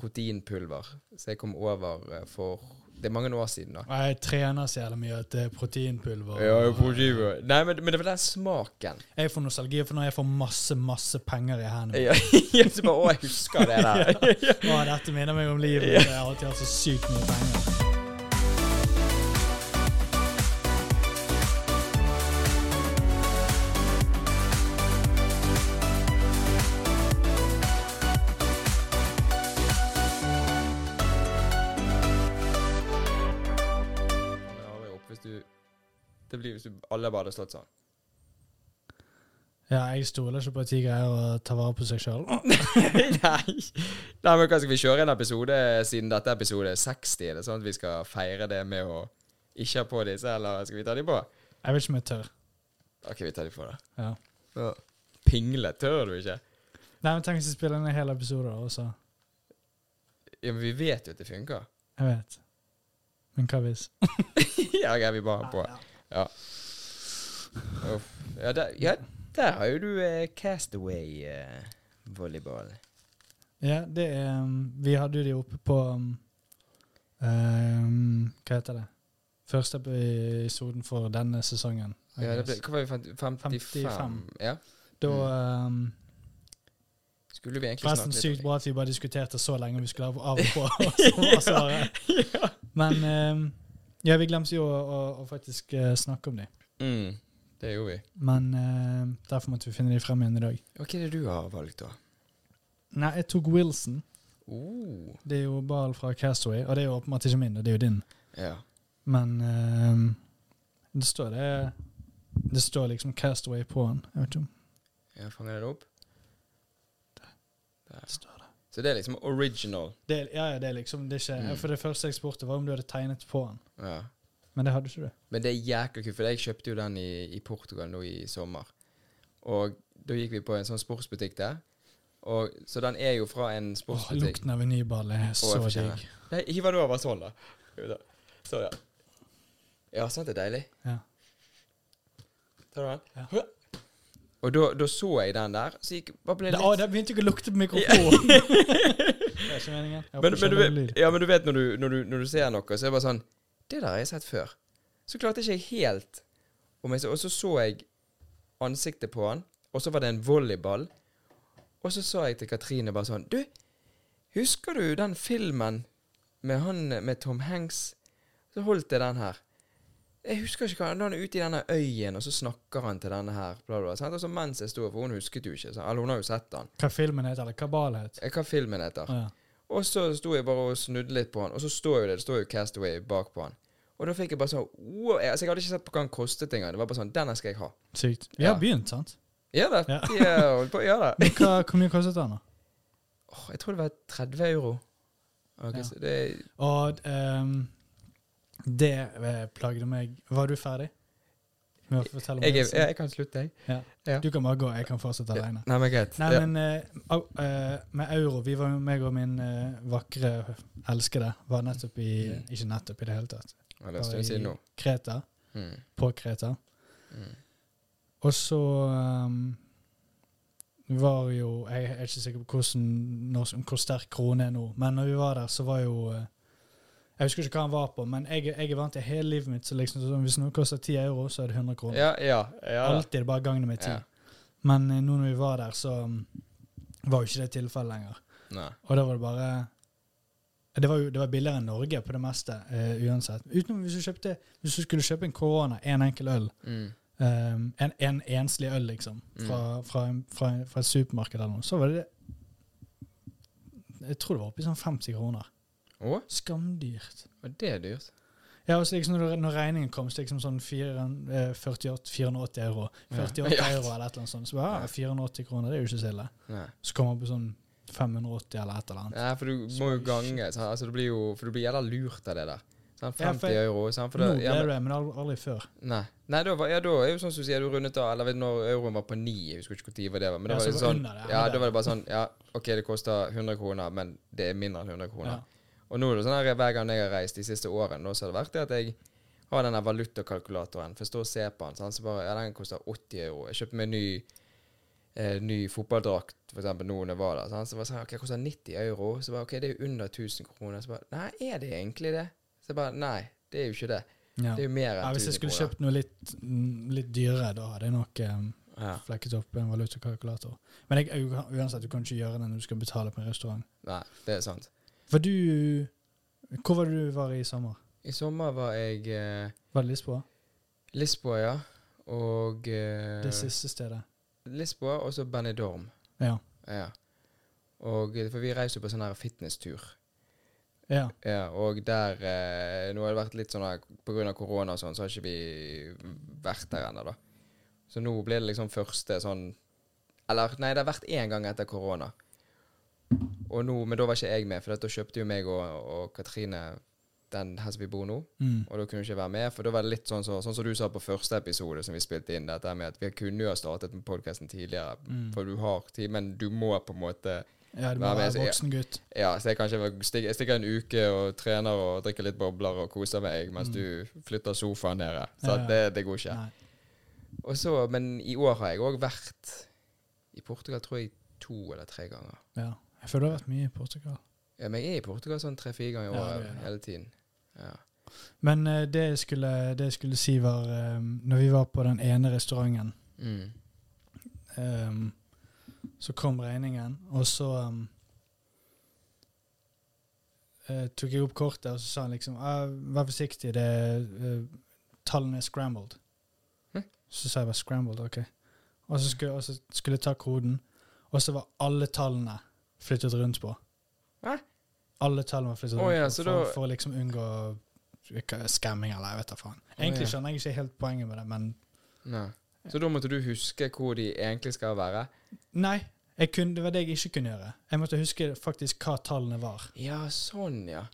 proteinpulver som jeg kom over eh, for Det er mange år siden, da. Jeg trener så jævlig mye at det er proteinpulver. Ja, proteinpulver. Nei, men, men det var den smaken. Jeg får nostalgi for når jeg får masse, masse penger i hendene. Ja, jeg bare, å, jeg husker det der. Å, dette minner meg om livet. Ja. Jeg har alltid hatt så sykt mye penger. Alle bare hadde stått sånn. Ja, jeg stoler ikke på at de greier å ta vare på seg sjøl. Nei. Nei, men hva skal vi kjøre en episode siden dette er episode 60? Er det sånn at vi skal feire det med å ikke ha på disse, eller skal vi ta de på? Jeg vet ikke om jeg tør. Ok, vi tar de på, da. Ja. Ja. Pingle tør du ikke? Nei, men Tenk hvis vi spiller inn en hel episode, da, og så Ja, men vi vet jo at det funker. Jeg vet. Men hva hvis? ja, ok, vi bare har på. Ja. Uff. Ja, der, ja, der har jo du eh, Castaway eh, volleyball. Ja, det er um, Vi hadde jo de oppe på um, um, Hva heter det? Første episoden for denne sesongen. Ja, det ble, hva var vi, fant- 55? 55. Ja. Da um, Skulle vi egentlig Forresten snakke sykt bra at vi bare diskuterte så lenge vi skulle av og på. og så var svaret. ja. Men um, ja, vi glemte jo å, å, å faktisk eh, snakke om dem. Mm, det gjorde vi. Men uh, derfor måtte vi finne dem frem igjen i dag. Og hva er det du har valgt, da? Nei, jeg tok Wilson. Oh. Det er jo ball fra Castaway, og det er jo åpenbart ikke min, og det er jo din. Ja. Men uh, det står det Det står liksom Castaway på den. Jeg vet ikke om Jeg fanger det opp. Der. det står det. Så det er liksom original. det ja, ja, det er liksom det er ikke, Mm. For det første jeg spurte, var om du hadde tegnet på den. Ja. Men det hadde ikke du. Men det er jækla kult, for jeg kjøpte jo den i, i Portugal nå i sommer. Og da gikk vi på en sånn sportsbutikk der. Og, så den er jo fra en Åh, sportsbutikk. lukten av en ny ball er så digg. Nei, hiver du over sånn, da. Så, ja. Ja, sant det er deilig. Ja. Tar du den? Ja. Og da, da så jeg den der, så gikk bare ble litt å, det begynte ikke å lukte på mikrofonen! det er ikke meningen. Men, men, du ja, men du vet når du, når, du, når du ser noe, så er det bare sånn Det der har jeg sett før. Så klarte ikke jeg helt om jeg så, Og så så jeg ansiktet på han, og så var det en volleyball. Og så sa jeg til Katrine bare sånn Du, husker du den filmen med han med Tom Hanks? Så holdt jeg den her. Jeg husker ikke hva Han er ute i denne øyen, og så snakker han til denne her. Bla, bla, sant? Og så mens jeg sto For hun husket jo ikke. Så, eller hun har jo sett den. Hva filmen heter, eller hva ballen het. Eh, Hva filmen heter. Ja. Og så sto jeg bare og snudde litt på han, og så står jo det, det står jo Castaway bak på han. Og da fikk jeg bare sånn wow, jeg, altså jeg hadde ikke sett på hva han kostet engang. Det var bare sånn Denne skal jeg ha. Sykt. Vi Ja. har begynt, sant? Ja det. Ja. På gjøre det. Men hva, hvor mye kostet den, da? Oh, jeg tror det var 30 euro. Okay, Ja. det Og um, det eh, plagde meg Var du ferdig med å fortelle om jeg, jeg, jeg kan slutte, jeg. Ja. Ja. Du kan bare gå, jeg kan fortsette alene. Nei, men greit. Nei, men uh, eh, med euro Vi var jo meg og min uh, vakre elskede var nettopp i Mm. Ikke nettopp i det hele tatt. Ja, det er siden nå. Kreta. Mm. På Kreta. Mm. Og så um, var jo Jeg er ikke sikker på hvordan, når, hvor sterk krone er nå, men når vi var der, så var jo Jeg husker ikke hva han var på, men jeg, jeg er vant til hele livet mitt så liksom, så hvis noe koster 10 euro, så er det 100 kroner. Ja, ja. ja. Alltid bare gangen med 10. Ja. Men eh, nå når vi var der, så um, var jo ikke det tilfellet lenger. Nei. Og da var det bare Det var jo det var billigere enn Norge på det meste, uh, uansett. Utenom hvis du, kjøpte, hvis du skulle kjøpe en korona, én en enkel øl. Mm. Um, en, en enslig øl, liksom, fra, fra, en- fra, fra et supermarked eller noe, så var det Jeg tror det var oppi sånn 50 kroner. Å, Skamdyrt. og det er dyrt. Ja, og så liksom når, når regningen kom, så liksom sånn 4, eh, 48, 480 euro. 48 Ja. euro eller et eller annet sånt. Så bare, ja, 480 kroner, det er jo ikke så ille. Nei. Så kommer man på sånn 580 eller et eller annet. Nei, for du må jo gange. sant? Altså, du blir jo For du blir jævla lurt av det der. Ja, 50 for- euro. Sånn, For Nå ble ja, men, det, men aldri, før. nei. nei, da var, ja, da er jo sånn som du sier, du rundet av Eller når euroen var på 9, jeg husker ikke hvor det var, men da Ja, var så det var sånn det, Ja, da var det. det bare sånn Ja, OK, det koster 100 kroner, men det er mindre enn 100 kroner. Ja. Og nå er det sånn her hver gang jeg har reist de siste årene, nå så har det vært det at jeg har denne valutakalkulatoren, for jeg står og ser på den, Sånn, så bare Ja, den koster 80 euro. Jeg kjøpte meg ny eh, ny fotballdrakt, eksempel, nå når jeg var der. Sånn, Så bare, ok, jeg koster 90 euro. Så bare, ok, det er jo under 1000 kroner. Så bare, nei, er det egentlig det? Så jeg bare, nei, det er jo ikke det. Ja. Det er jo mer enn Ja, hvis jeg skulle kroner. kjøpt noe litt, mm, litt dyrere, da hadde jeg nok um, Ja. flekket opp en valutakalkulator. Men jeg, uansett, du kan ikke gjøre det når du skal betale på en restaurant. Nei, det er sant. For du Hvor var du var i sommer? I sommer var jeg eh, Var det Lisboa? Lisboa, ja. Og eh, Det siste stedet? Lisboa, og så Benidorm. Ja. Ja. Og, eh, for vi reiser jo på sånn her fitnesstur. Ja. Ja, og der eh, Nå har det vært litt sånn her av korona og sånn, så har ikke vi vært der ennå, da. Så nå blir det liksom første sånn Eller, nei, det har vært én gang etter korona. Og nå, Men da var ikke jeg med, for da kjøpte jo meg og, og Katrine den her som vi bor nå. Mm. Og da kunne hun ikke være med, for da var det litt sånn, så, sånn som du sa på første episode som vi spilte inn, dette med at vi kunne jo ha startet med podkasten tidligere, Mm. for du har tid, men du må på en måte Ja, du må være voksen gutt. Ja, så jeg kan ikke stikke, en uke og trener og drikker litt bobler og koser meg, mens Mm. du flytter sofaen nede. Så Ja, ja. det, det går ikke. Og så, men i år har jeg òg vært i Portugal, tror jeg, to eller tre ganger. Ja. Jeg føler du har vært mye i Portugal. Ja, men jeg er i Portugal sånn tre-fire ganger i året ja, hele tiden. Ja. Men eh, det, jeg skulle, det jeg skulle si, var eh, Når vi var på den ene restauranten, Mm. um, så kom regningen, og så um, uh, tok jeg opp kortet, og så sa han liksom ah, 'Vær forsiktig, det eh, tallene er scrambled'. Hm? Så sa jeg bare 'scrambled', OK. Og så skulle, og så skulle jeg ta koden, og så var alle tallene flyttet rundt på. Hæ? Alle tallene var flyttet rundt ja, på for, da- for å liksom unngå skamming eller jeg vet da faen. Egentlig ja. skjønner jeg ikke helt poenget med det, men Nei. Så da måtte du huske hvor de egentlig skal være? Nei, kunne, det var det jeg ikke kunne gjøre. Jeg måtte huske faktisk hva tallene var. Ja, sånn, ja.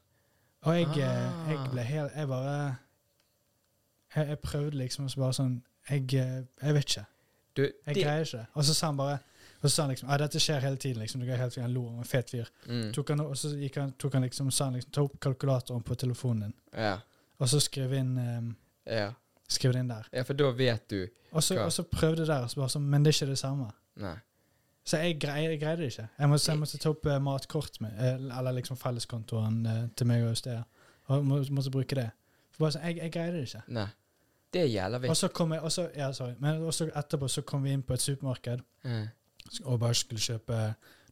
Og jeg, eh, Ah. jeg ble helt Jeg bare Jeg, jeg prøvde liksom og så bare sånn Jeg, eh, jeg vet ikke. Du, Jeg det greier ikke. Og så sa han bare Og så sa han liksom Ja, dette skjer hele tiden, liksom. Du går helt, han lo, han en fet fyr. mm. Tok han, og så han, tok han liksom, sa han liksom Ta opp kalkulatoren på telefonen din, Ja. og så skriv inn um, ja. Skriv det inn der. Ja, for da vet du Og så, Hva? og så prøvde der, så bare sånn Men det er ikke det samme. Nei. Så jeg, grei, jeg greide det ikke. Jeg måtte, jeg måtte ta opp uh, matkort med, uh, eller liksom felleskontoen uh, til meg og Østea. Og må, måtte bruke det. For bare sånn, jeg, jeg greide det ikke. Nei. Det er vi. Og så kom jeg, og så, ja, sorry, men også etterpå så kom vi inn på et supermarked Mm. Og bare skulle kjøpe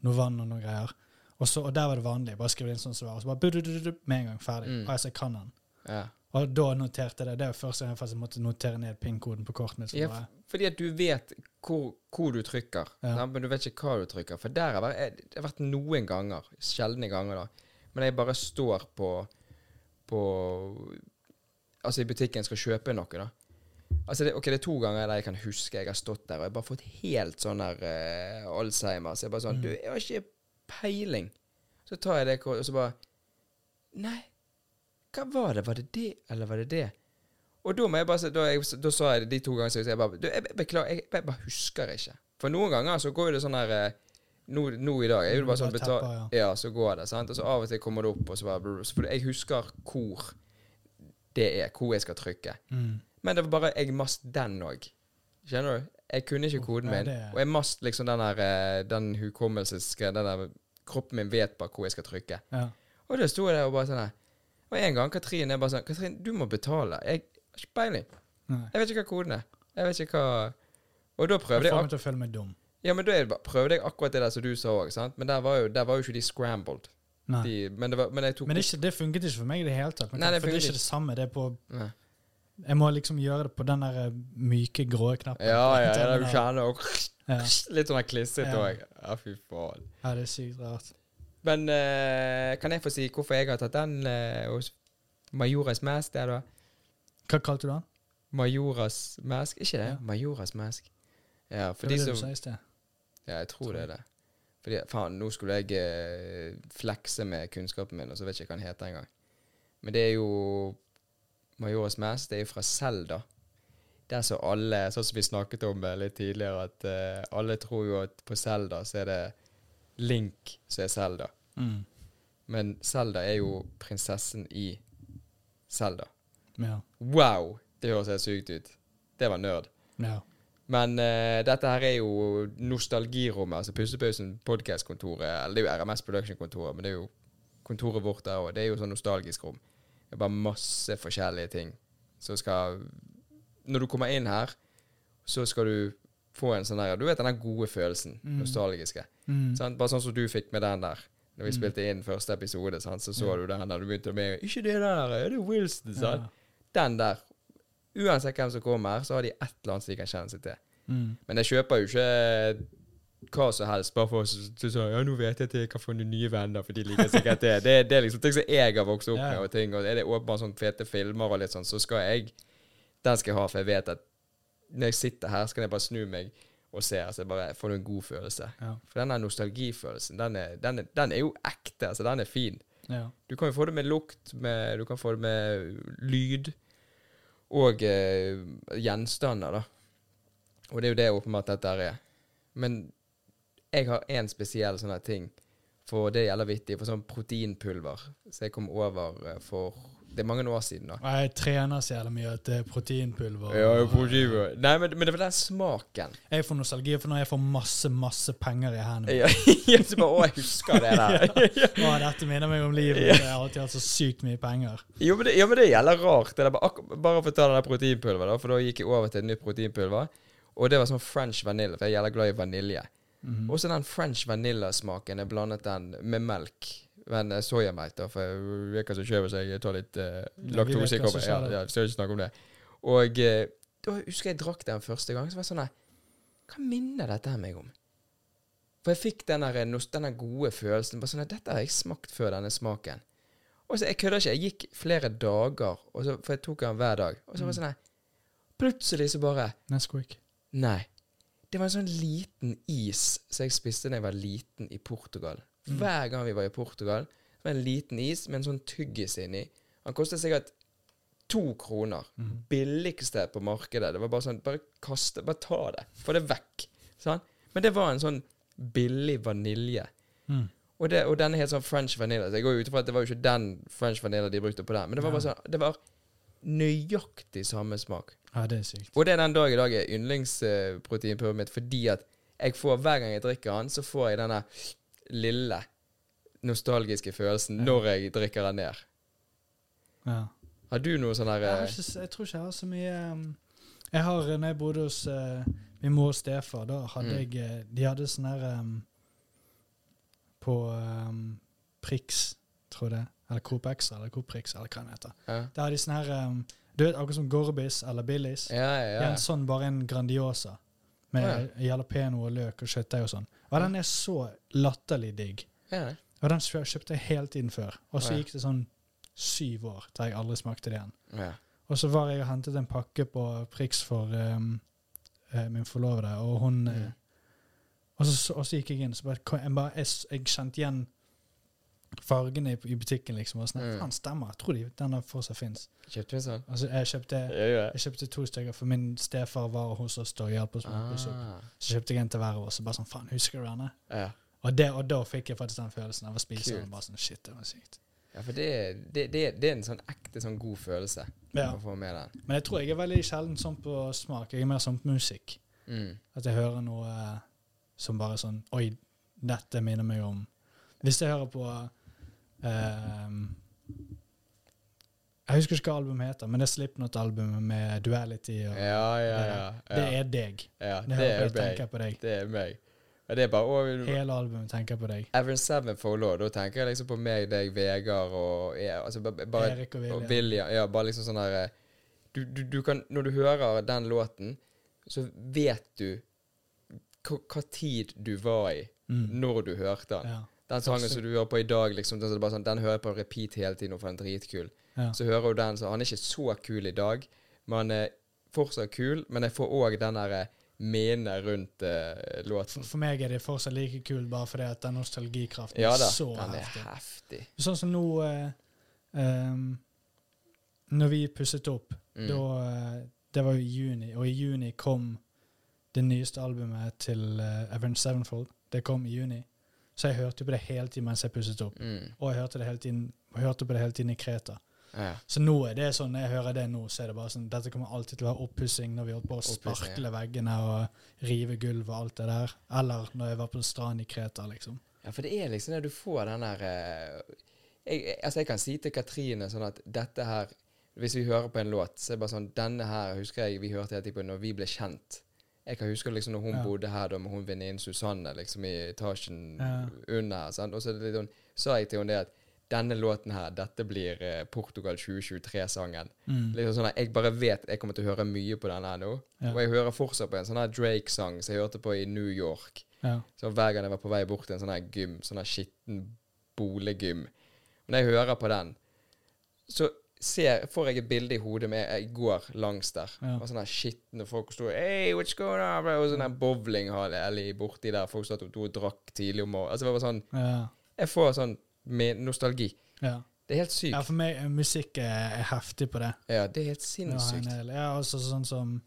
noe vann og noe greier. Og, så, og der var det vanlig. Bare skrive inn sånn som det var. Og så bare bududududu, med en gang ferdig. Mm. Og jeg kan den. Ja. Og da noterte jeg det. Det var første gang jeg faktisk måtte notere ned PIN-koden på kortet mitt. Ja, fordi at du vet hvor, hvor du trykker, Ja. men du vet ikke hva du trykker. For der har vært, det har vært noen ganger, sjeldne ganger da, men jeg bare står på, på Altså i butikken skal kjøpe noe, da. Altså det, ok, det er to ganger der jeg kan huske jeg har stått der og jeg har bare fått helt sånn der uh, Alzheimer. Så jeg bare sånn Mm. Du, jeg har ikke peiling. Så tar jeg det og så bare Nei, hva var det? Var det det, eller var det det? Og da må jeg bare da, jeg, da sa jeg det de to gangene, så jeg bare du, jeg, Beklager, jeg, jeg bare husker ikke. For noen ganger så går jo det sånn her eh, nå, nå i dag er det bare sånn betal, tepper, ja. så går det. sant? Og så av og til kommer det opp, og så bare For jeg husker hvor det er, hvor jeg skal trykke. Mm. Men det var bare jeg mast den òg. Skjønner du? Jeg kunne ikke koden min. Og jeg mast liksom den der eh, Den hukommelsesgreia. Den der Kroppen min vet bare hvor jeg skal trykke. Ja. Og da sto jeg der og bare sånn her. Og en gang Katrin er bare sånn Katrin, du må betale. Jeg har ikke peiling. Jeg vet ikke hva koden er. Jeg vet ikke hva Og da prøvde Jeg jeg meg til å føle meg dum. Ja, men da prøvde jeg akkurat det der som du sa òg, sant. Men der var jo, der var jo ikke de scrambled. De, men, det var, men Men det, ikke, det funket ikke for meg i det hele tatt. Men Nei, det for det er ikke det samme. Det er på Nei. Jeg må liksom gjøre det på den der eh, myke, grå knappen. Ja, ja, ja, du kjenner og ja. Litt sånn klissete Ja. òg. Ja, fy faen. ja, det er sykt rart. Men uh, kan jeg få si hvorfor jeg har tatt den uh, hos Majoras Mask der, da? Hva kalte du den? Majoras Mask? Ikke det? Ja. Majoras Mask. Ja, for Det de det som, du sa i sted. Ja, jeg tror det er det. Fordi, faen, nå skulle jeg uh, flekse med kunnskapen min, og så vet jeg ikke hva den heter engang. Men det er jo Majoras Mask. Det er jo fra Selda. Der så alle, sånn som vi snakket om eh, litt tidligere, at uh, alle tror jo at på Selda så er det Link som er Selda. Mm. Men Selda er jo prinsessen i Selda. Ja. Wow! Det høres helt sykt ut. Det var nerd. ja. Men uh, dette her er jo nostalgirommet, altså Pussepausen podkastkontoret. Eller det er jo RMS Production-kontoret, men det er jo kontoret vårt der òg. Det er jo sånn nostalgisk rom. Det er bare masse forskjellige ting som skal Når du kommer inn her, så skal du få en sånn der Du vet den gode følelsen. Mm. Nostalgiske. Mm. Sånn, Bare sånn som du fikk med den der. Når vi Mm. spilte inn første episode, sånn, så så du den der. Du begynte med 'Ikke det der, er det Wilson?' Sånn. Ja. Den der. Uansett hvem som kommer, så har de et eller annet som de kan kjenne seg til. Mm. Men jeg kjøper jo ikke hva som helst bare for å si sånn Ja, nå vet jeg at jeg kan få noen nye venner, for de liker sikkert det. Det, det er liksom ting som jeg har vokst opp med, og ting. Og er det åpenbart sånn fete filmer og litt sånn, så skal jeg Den skal jeg ha, for jeg vet at når jeg sitter her, så kan jeg bare snu meg og se. Altså jeg bare får en god følelse. Ja. For denne nostalgifølelsen, den er, den, er, den er jo ekte. Altså, den er fin. Ja. Du kan jo få det med lukt, med, du kan få det med lyd og eh, gjenstander, da. Og det er jo det åpenbart dette er. Men jeg har én spesiell sånn her ting, for det gjelder vittig, for sånn proteinpulver. Så jeg kom over eh, for Det er mange år siden, da. Jeg trener så jævlig mye at det er proteinpulver. Ja, proteinpulver. Nei, men, men det var den smaken. Jeg får nostalgi for når jeg får masse, masse penger i hendene. Ja, så bare, Å, jeg husker det der. Å, dette minner meg om livet. Ja. Jeg har alltid hatt så sykt mye penger. Jo, men det, ja, men det gjelder rart. Det er bare, bare for å ta det der proteinpulveret, da, for da gikk jeg over til et nytt proteinpulver. Og det var sånn French vanilje, for jeg er jævla glad i vanilje. Mhm. Også den French vanilla-smaken. Jeg blandet den med melk. Men eh, soyamelk, da, for jeg vet hva som skjer hvis jeg tar litt uh, laktose i skjer Ja, ja, skal ikke snakke om det. Og uh, da husker jeg drakk den første gang, så var jeg sånn nei, Hva minner dette her meg om? For jeg fikk den gode følelsen. bare sånn, Dette har jeg smakt før, denne smaken. Og så, Jeg kødder ikke. Jeg gikk flere dager, så, for jeg tok den hver dag. Og så var det sånn nei, Plutselig så bare Nesquik. Nei. Det var en sånn liten is som jeg spiste da jeg var liten i Portugal. Mm. Hver gang vi var i Portugal, så var det en liten is med en sånn tyggis inni. Han kostet sikkert to kroner. Mm. Billigste på markedet. Det var bare sånn Bare kaste Bare ta det. Få det vekk. Sånn? Men det var en sånn billig vanilje. Mm. Og, det, og den er helt sånn French vanilla. Så jeg går ut ifra at det var jo ikke den French vanilla de brukte på den. Men det var bare sånn Det var nøyaktig samme smak. Ja, det er sykt. Og det er den dag i dag er yndlingsproteinpulveret mitt, fordi at jeg får hver gang jeg drikker den, så får jeg denne lille nostalgiske følelsen Ja. når jeg drikker den ned. Ja. Har du noe sånn her Jeg, eh, jeg tror ikke jeg har så mye um, Jeg har, når jeg bodde hos uh, min mor og stefar, da hadde Mm. jeg eh, De hadde sånn her um, På um, Prix, tror jeg det. Eller Coop X eller Coop Prix, eller hva det heter. ja. Der har de sånn her um, Du vet, akkurat som Gorbis eller Billis. Ja, ja, ja. en sånn, bare en Grandiosa. Med ja. jalapeño og løk og kjøttdeig og sånn. Og den er så latterlig digg. ja. Og den kjøpte jeg hele tiden før. Og så gikk det sånn syv år til jeg aldri smakte det igjen. ja. Og så var jeg og hentet en pakke på Prix for um, eh, min forlovede, og hun eh, Mm. og, så, og så gikk jeg inn, så bare, jeg, bare, jeg, jeg kjente igjen fargene i, i butikken, liksom. Og sånn, Mm. faen, stemmer. Jeg tror de, den der fortsatt fins. Kjøpte vi sånn? Altså, jeg kjøpte, Ja, ja. jeg kjøpte to stykker, for min stefar var hos oss da og hjalp oss med å pusse opp. Ah, Så kjøpte jeg en til hver av oss, og bare sånn, faen, husker du denne? ja. Og, det, og da fikk jeg faktisk den følelsen av å spise den. Bare sånn, shit, det var sykt. ja, for det, det, det, det er en sånn ekte sånn god følelse Ja. å få med den. Men jeg tror jeg er veldig sjelden sånn på smak. Jeg er mer sånn på musikk. Mm. At jeg hører noe eh, som bare sånn Oi, dette minner meg om Hvis jeg hører på Jeg husker ikke hva albumet heter, men det er Slipknot-albumet med Duality. Og, Ja, ja, ja. ja. Det er deg. ja, Det, det er meg. på deg. Det er meg. Ja, det er bare å, Hele albumet tenker på deg. Avern Sevenfold òg. Da tenker jeg liksom på meg, deg, Vegard og ja, altså, bare, Erik og og William. William. Ja, bare liksom sånn der eh, du, du, du kan, Når du hører den låten, så vet du hva tid du var i Mm. når du hørte den. Ja. Den sangen som du hører på i dag, liksom, den, er sånn, den hører jeg på repeat hele tiden, for den er dritkul. Ja. Så hører du den, så han er ikke så kul i dag, men han er fortsatt kul. Men jeg får òg den der eh, minnet rundt uh, låten. for meg er det fortsatt like kul, bare fordi at den nostalgikraften Ja er da, så den er heftig. Sånn som nå uh, um, Når vi pusset opp, Mm. da uh, Det var jo i juni, og i juni kom det nyeste albumet til uh, Avenged Sevenfold. Det kom i juni. Så jeg hørte på det hele tiden mens jeg pusset opp. Mm. Og jeg hørte, det hele tiden, hørte på det hele tiden i Kreta. Ja. Så nå er det sånn, når jeg hører det nå, så er det bare sånn Dette kommer alltid til å være oppussing når vi holdt på å sparkle ja. veggene og rive gulv og alt det der. Eller når jeg var på stranden i Kreta, liksom. Ja, for det er liksom det du får den der eh, jeg, Altså, jeg kan si til Katrine sånn at dette her Hvis vi hører på en låt, så er det bare sånn Denne her husker jeg vi hørte helt på når vi ble kjent. Jeg kan huske liksom når hun Ja. bodde her da med hun venninnen Susanne liksom i etasjen Ja. under sant? Og så sånn, sa jeg til henne det at denne låten her, dette blir eh, Portugal 2023-sangen. Mm. Liksom sånn at Jeg bare vet jeg kommer til å høre mye på denne her nå. Ja. Og jeg hører fortsatt på en sånn her Drake-sang som jeg hørte på i New York. Ja. Så hver gang jeg var på vei bort til en sånn her gym, sånn her skitten bolegym når jeg hører på den, så ser, får jeg et bilde i hodet med jeg går langs der. Ja. Og sånne skitne folk sto Hey, what's going on? Og sånn der bowlinghall eller borti der folk satt og drakk tidlig om morgenen. Altså, det var sånn Ja. Jeg får sånn med nostalgi. ja. Det er helt sykt. ja, for meg eh, musikk er, er heftig på det. Ja, det er helt Ja, sinnssykt. hel- ja, altså sånn som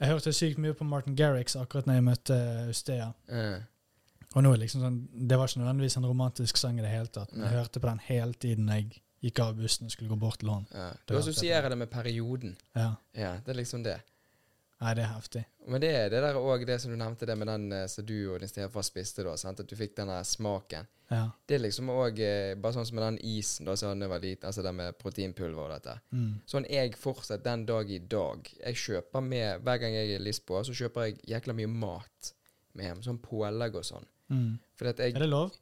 Jeg hørte sykt mye på Martin Garrix akkurat når jeg møtte Ustea. Ja. Og nå er liksom sånn Det var ikke nødvendigvis en romantisk sang i det hele tatt. Men jeg hørte på den hele tiden jeg gikk av bussen og skulle gå bort til han. Ja. Du assosierer det med perioden. Ja. Ja, det er liksom det. Nei, det er heftig. Men det er det der òg, det som du nevnte, det med den eh, som du og din stefar spiste, da. Sant? At du fikk den der smaken. Ja. Det er liksom òg eh, bare sånn som med den isen da som var liten, altså det med proteinpulver og dette. Mm. Sånn jeg fortsatt den dag i dag. Jeg kjøper med Hver gang jeg er i Lisboa, så kjøper jeg jækla mye mat med hjem. Sånn pålegg og sånn. Mm. Jeg Er det lov?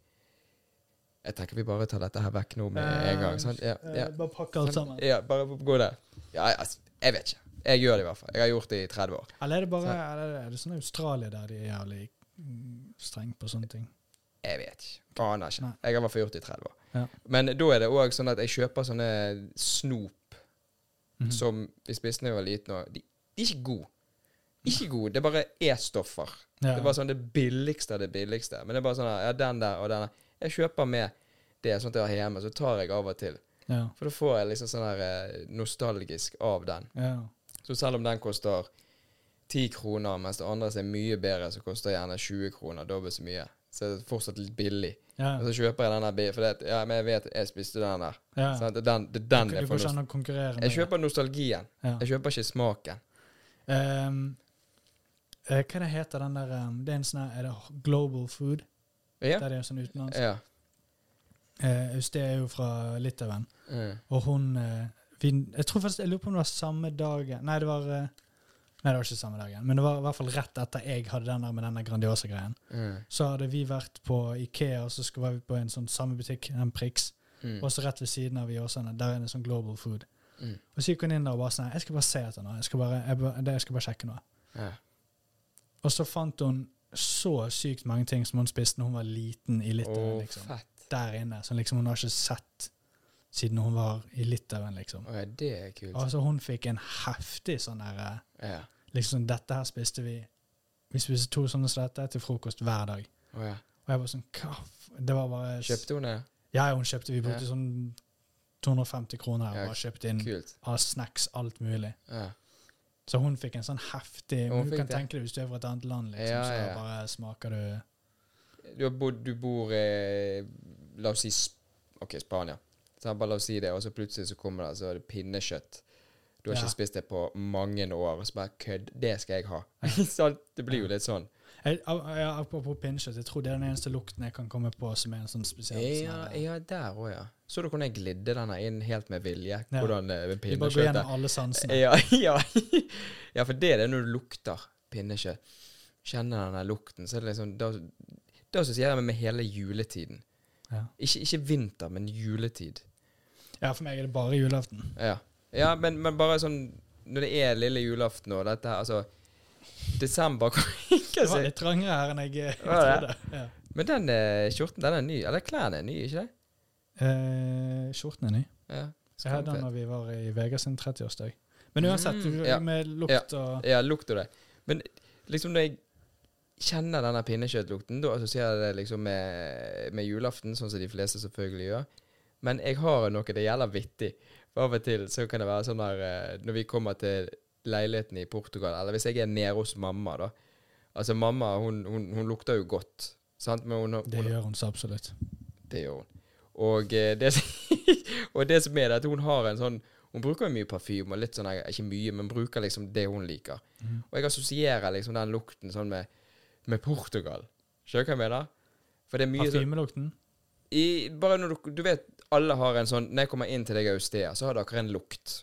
Jeg tenker vi bare tar dette her vekk nå med en gang. Sant? Ja, Eh, ja. Bare pakke alt sammen. Ja, bare gå der. Ja, altså, jeg vet ikke. Jeg gjør det i hvert fall. Jeg har gjort det i 30 år. Eller er det bare sånn. er det, er det sånn Australia der de er jævlig mm, streng på sånne ting? Jeg vet ikke. Aner ikke. Nei. Jeg har i hvert fall gjort det i 30 år. Ja. Men da er det òg sånn at jeg kjøper sånne snop Mhm. som vi spiste da jeg var liten. Og de, de er ikke gode. Ikke gode. Det er bare E-stoffer. ja. Det er bare sånn det billigste av det billigste. Men det er bare sånn ja, den der og den der. Jeg kjøper med det sånn at jeg har hjemme, så tar jeg av og til. ja. For da får jeg liksom sånn her eh, nostalgisk av den. ja. Så selv om den koster 10 kroner, mens det andre som er mye bedre, så koster gjerne 20 kroner, dobbelt så mye. Så det er fortsatt litt billig. ja. Og så kjøper jeg den der for det, ja, men jeg vet jeg spiste den der. ja. Sånn, Det er den, det er den du, jeg får med Jeg kjøper nostalgien. Jeg kjøper ikke smaken. Um, hva det heter den der um, Det er en sånn her- Er det Global Food? Ja. Der det er sånn utenlands. ja. Usted er jo fra Litauen, Mm. og hun eh, vi, Jeg tror faktisk Jeg lurer på om det var samme dagen Nei, det var eh, Nei, det var ikke samme dagen, men det var i hvert fall rett etter jeg hadde den der med denne Grandiosa-greien. Mm. Så hadde vi vært på Ikea, og så skulle var vi på en sånn samme butikk, en Prix. Mm. Og så rett ved siden av i Åsane, der er det sånn Global Food. Mm. Og så gikk hun inn der og bare sånn Jeg skal bare se etter noe. Jeg skal bare, jeg, jeg skal bare sjekke noe. Ja. Og så fant hun så sykt mange ting som hun spiste når hun var liten i Litauen. Oh, liksom. Der inne. Som liksom hun har ikke sett siden hun var i Litauen, liksom. Oh, ja, det er kult. Altså Hun fikk en heftig sånn der eh, Ja. Liksom Dette her spiste vi Vi spiste to sånne som dette til frokost hver dag. Oh, ja. Og jeg var sånn Hva Det var bare Kjøpte hun det? Ja, hun kjøpte Vi brukte sånn 250 kroner og bare kjøpte inn Kult. av snacks, alt mulig. Ja. Så hun fikk en sånn heftig Hun Du kan det. tenke deg hvis du er fra et annet land, liksom, Ja, ja, så bare smaker du Du, bodd, du bor i La oss si OK, Spania. Så bare la oss si det, og så plutselig så kommer det så er det pinnekjøtt. Du har ikke spist det på mange år, og så bare kødd. Det skal jeg ha. Sant? det blir jo litt sånn. Jeg, ja, Apropos pinnekjøtt, jeg tror det er den eneste lukten jeg kan komme på som er en sånn spesiell sånn Ja, ja der òg, ja. Så du hvordan jeg glidde denne inn helt med vilje? Ja. Hvordan pinnekjøttet Vi bare går gjennom alle sansene. Ja, ja. ja, for det er det når du lukter pinnekjøtt. Kjenner denne lukten, så er det liksom Da, da assosierer jeg meg med hele juletiden. Ja. Ikke, ikke vinter, men juletid. ja, for meg er det bare julaften. Ja, ja men, men bare sånn Når det er lille julaften og dette her Altså Desember Det var litt trangere her enn jeg jeg trodde. Ja. Men den eh, skjorten, den er ny. Eller klærne er nye, ikke det? Eh, skjorten er ny. Ja. Jeg hadde den da vi var i Vegas sin 30-årsdag. Men uansett, Mm, ja. med lukt og Ja, lukter det. Men liksom når jeg kjenner denne pinnekjøttlukten, da assosierer jeg det liksom med, med julaften, sånn som de fleste selvfølgelig gjør. Men jeg har noe det gjelder vittig. For av og til så kan det være sånn der eh, Når vi kommer til leiligheten i Portugal, eller hvis jeg er nede hos mamma, da. Altså, mamma, hun, hun, hun lukter jo godt, sant? Men hun, Det gjør hun så absolutt. det gjør hun. Og eh, det, og det som er det, at hun har en sånn Hun bruker jo mye parfyme, og litt sånn Ikke mye, men bruker liksom det hun liker. Mm. Og jeg assosierer liksom den lukten sånn med, med Portugal. Skjønner du hva jeg mener? For det er mye sånn Parfymelukten? i, Bare når du Du vet, alle har en sånn Når jeg kommer inn til deg i Austea, så har dere en lukt.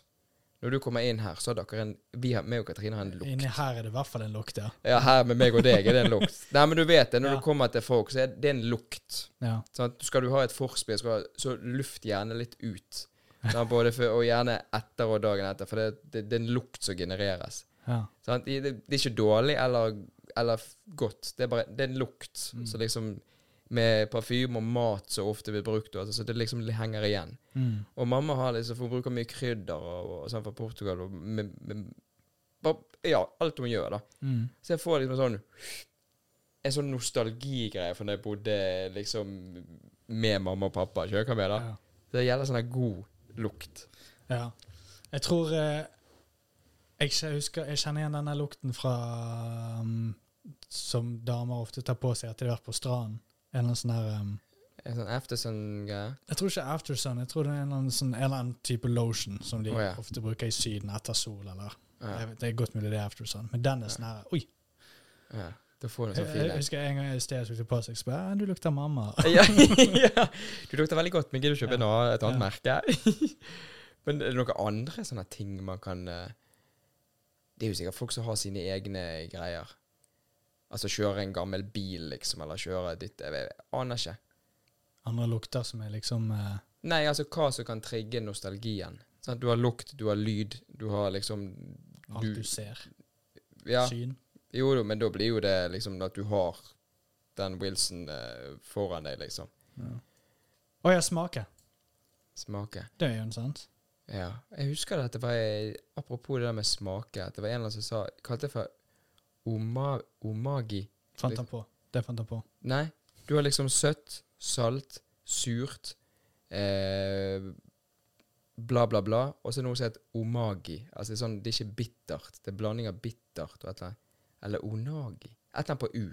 Når du kommer inn her, så har dere en Vi har, meg og Katrine har en lukt. Inni her er det i hvert fall en lukt, ja. Ja, her med meg og deg er det en lukt. Nei, men du vet det. Når Ja. du kommer til folk, så er det en lukt. ja. Sånn skal du ha et forspill, skal så luft gjerne litt ut. Sånn, både for, og gjerne etter og dagen etter, for det, det, det er en lukt som genereres. ja. Sånn, Det, det er ikke dårlig eller, eller godt. Det er bare det er en lukt. Mm. Så liksom med parfyme og mat så ofte blir brukt, altså, så det liksom henger igjen. Mm. Og mamma har liksom, for hun bruker mye krydder og, og sånn fra Portugal. Og med, med, bare, ja, alt hun gjør, da. Mm. Så jeg får liksom sånn En sånn nostalgigreie for da jeg bodde liksom med mamma og pappa. Skjønner med, da. Ja. Det gjelder sånn god lukt. ja. Jeg tror eh, jeg, husker, jeg kjenner igjen denne lukten fra um, Som damer ofte tar på seg etter de har vært på stranden. En eller annen sånn her um, En sånn aftersun-greie. Jeg tror ikke Aftersun. Jeg tror det er en eller annen, sånn, en eller annen type lotion som de oh, ja. ofte bruker i Syden etter sol. eller Ja, jeg vet, Det er godt mulig det er Aftersun, men den er sånn her Oi! ja. Da får du sånn Jeg, sånn jeg husker en gang i sted tok på seg, «Ja, Du lukter mamma. ja, ja. Du lukter veldig godt, men gidder du kjøpe Ja. et annet Ja. merke? men er det noen andre sånne ting man kan eh, Det er jo sikkert folk som har sine egne greier. Altså kjøre en gammel bil, liksom, eller kjøre ditt Jeg, aner ikke. Andre lukter som er liksom eh, Nei, altså hva som kan trigge nostalgien. Sånn, Du har lukt, du har lyd, du har liksom alt Du- du ser. Ja, Syn. jo, men da blir jo det liksom at du har den Wilson eh, foran deg, liksom. Ja. Å ja, smake. Smake. Det er jo en sant. Ja. Jeg husker at det var Apropos det der med smake, at det var en eller annen som sa Kalte det for oma, omagi. Fant han på. Det fant han på. Nei, du har liksom søtt, salt, surt eh, Bla, bla, bla. Og så er det noe som heter omagi. Altså det er sånn, det er ikke bittert. Det er blanding av bittert og et eller annet. Eller onagi. Et eller annet på U.